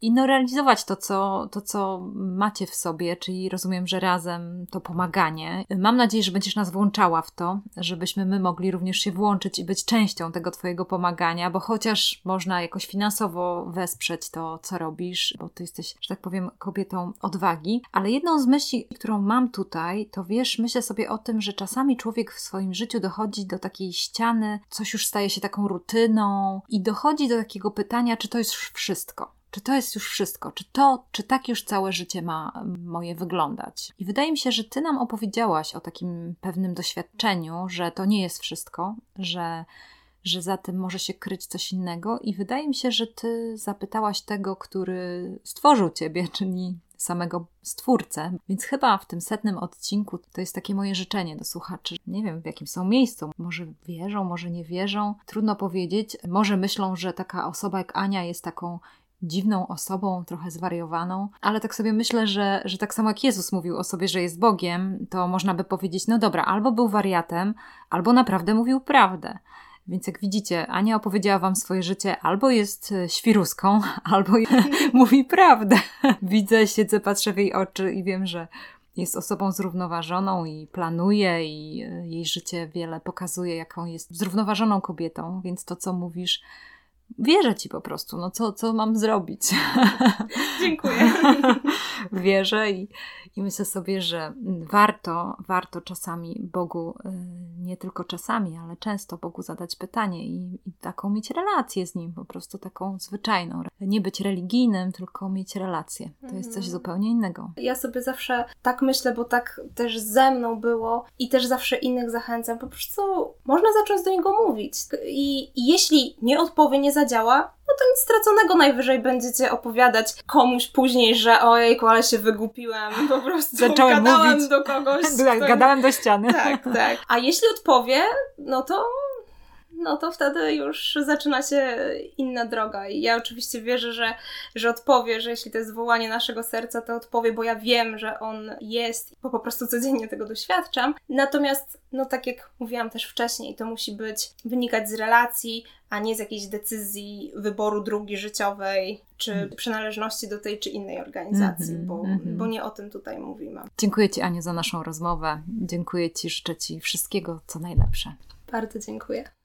[SPEAKER 1] i no realizować to co, to, co macie w sobie, czyli rozumiem, że razem to pomaganie. Mam nadzieję, że będziesz nas włączała w to, żebyśmy my mogli również się włączyć i być częścią tego Twojego pomagania, bo chociaż można jakoś finansowo wesprzeć to, co robisz, bo Ty jesteś, że tak powiem, kobietą odwagi, ale jedną z myśli, którą mam tutaj, to wiesz, myślę sobie o tym, że czasami człowiek w swoim życiu dochodzi do takiej ściany, coś już staje się taką rutyną i dochodzi do takiego pytania, czy to jest wszystko czy to jest już wszystko? Czy to, czy tak już całe życie ma moje wyglądać? I wydaje mi się, że ty nam opowiedziałaś o takim pewnym doświadczeniu, że to nie jest wszystko, że, że za tym może się kryć coś innego. I wydaje mi się, że ty zapytałaś tego, który stworzył ciebie, czyli samego stwórcę. Więc chyba w tym setnym odcinku to jest takie moje życzenie do słuchaczy. Nie wiem, w jakim są miejscu. Może wierzą, może nie wierzą. Trudno powiedzieć. Może myślą, że taka osoba jak Ania jest taką dziwną osobą, trochę zwariowaną, ale tak sobie myślę, że, że tak samo jak Jezus mówił o sobie, że jest Bogiem, to można by powiedzieć, no dobra, albo był wariatem, albo naprawdę mówił prawdę. Więc jak widzicie, Ania opowiedziała wam swoje życie, albo jest e, świruską, albo mówi prawdę. Widzę, siedzę, patrzę w jej oczy i wiem, że jest osobą zrównoważoną i planuje i e, jej życie wiele pokazuje, jaką jest zrównoważoną kobietą, więc to, co mówisz, wierzę ci po prostu, no co, co mam zrobić?
[SPEAKER 2] Dziękuję.
[SPEAKER 1] wierzę i, i myślę sobie, że warto, warto czasami Bogu, y, nie tylko czasami, ale często Bogu zadać pytanie i, i taką mieć relację z Nim, po prostu taką zwyczajną. Nie być religijnym, tylko mieć relację. To jest coś mhm. zupełnie innego.
[SPEAKER 2] Ja sobie zawsze tak myślę, bo tak też ze mną było i też zawsze innych zachęcam. Po prostu można zacząć do Niego mówić. I, i jeśli nie odpowie, nie zadziała, no to nic straconego najwyżej będziecie opowiadać komuś później, że ojejku, ale się wygłupiłem, po prostu Zacząłem gadałem mówić. do kogoś.
[SPEAKER 1] Kto... Gadałem do ściany.
[SPEAKER 2] Tak, tak. A jeśli odpowie, no to no to wtedy już zaczyna się inna droga. I ja oczywiście wierzę, że, że odpowie, że jeśli to jest wołanie naszego serca, to odpowie, bo ja wiem, że on jest, bo po prostu codziennie tego doświadczam. Natomiast, no tak jak mówiłam też wcześniej, to musi być, wynikać z relacji, a nie z jakiejś decyzji wyboru drugi życiowej, czy mm. przynależności do tej czy innej organizacji, mm -hmm, bo, mm -hmm. bo nie o tym tutaj mówimy.
[SPEAKER 1] Dziękuję Ci, Aniu, za naszą rozmowę. Dziękuję Ci, życzę Ci wszystkiego, co najlepsze.
[SPEAKER 2] Bardzo dziękuję.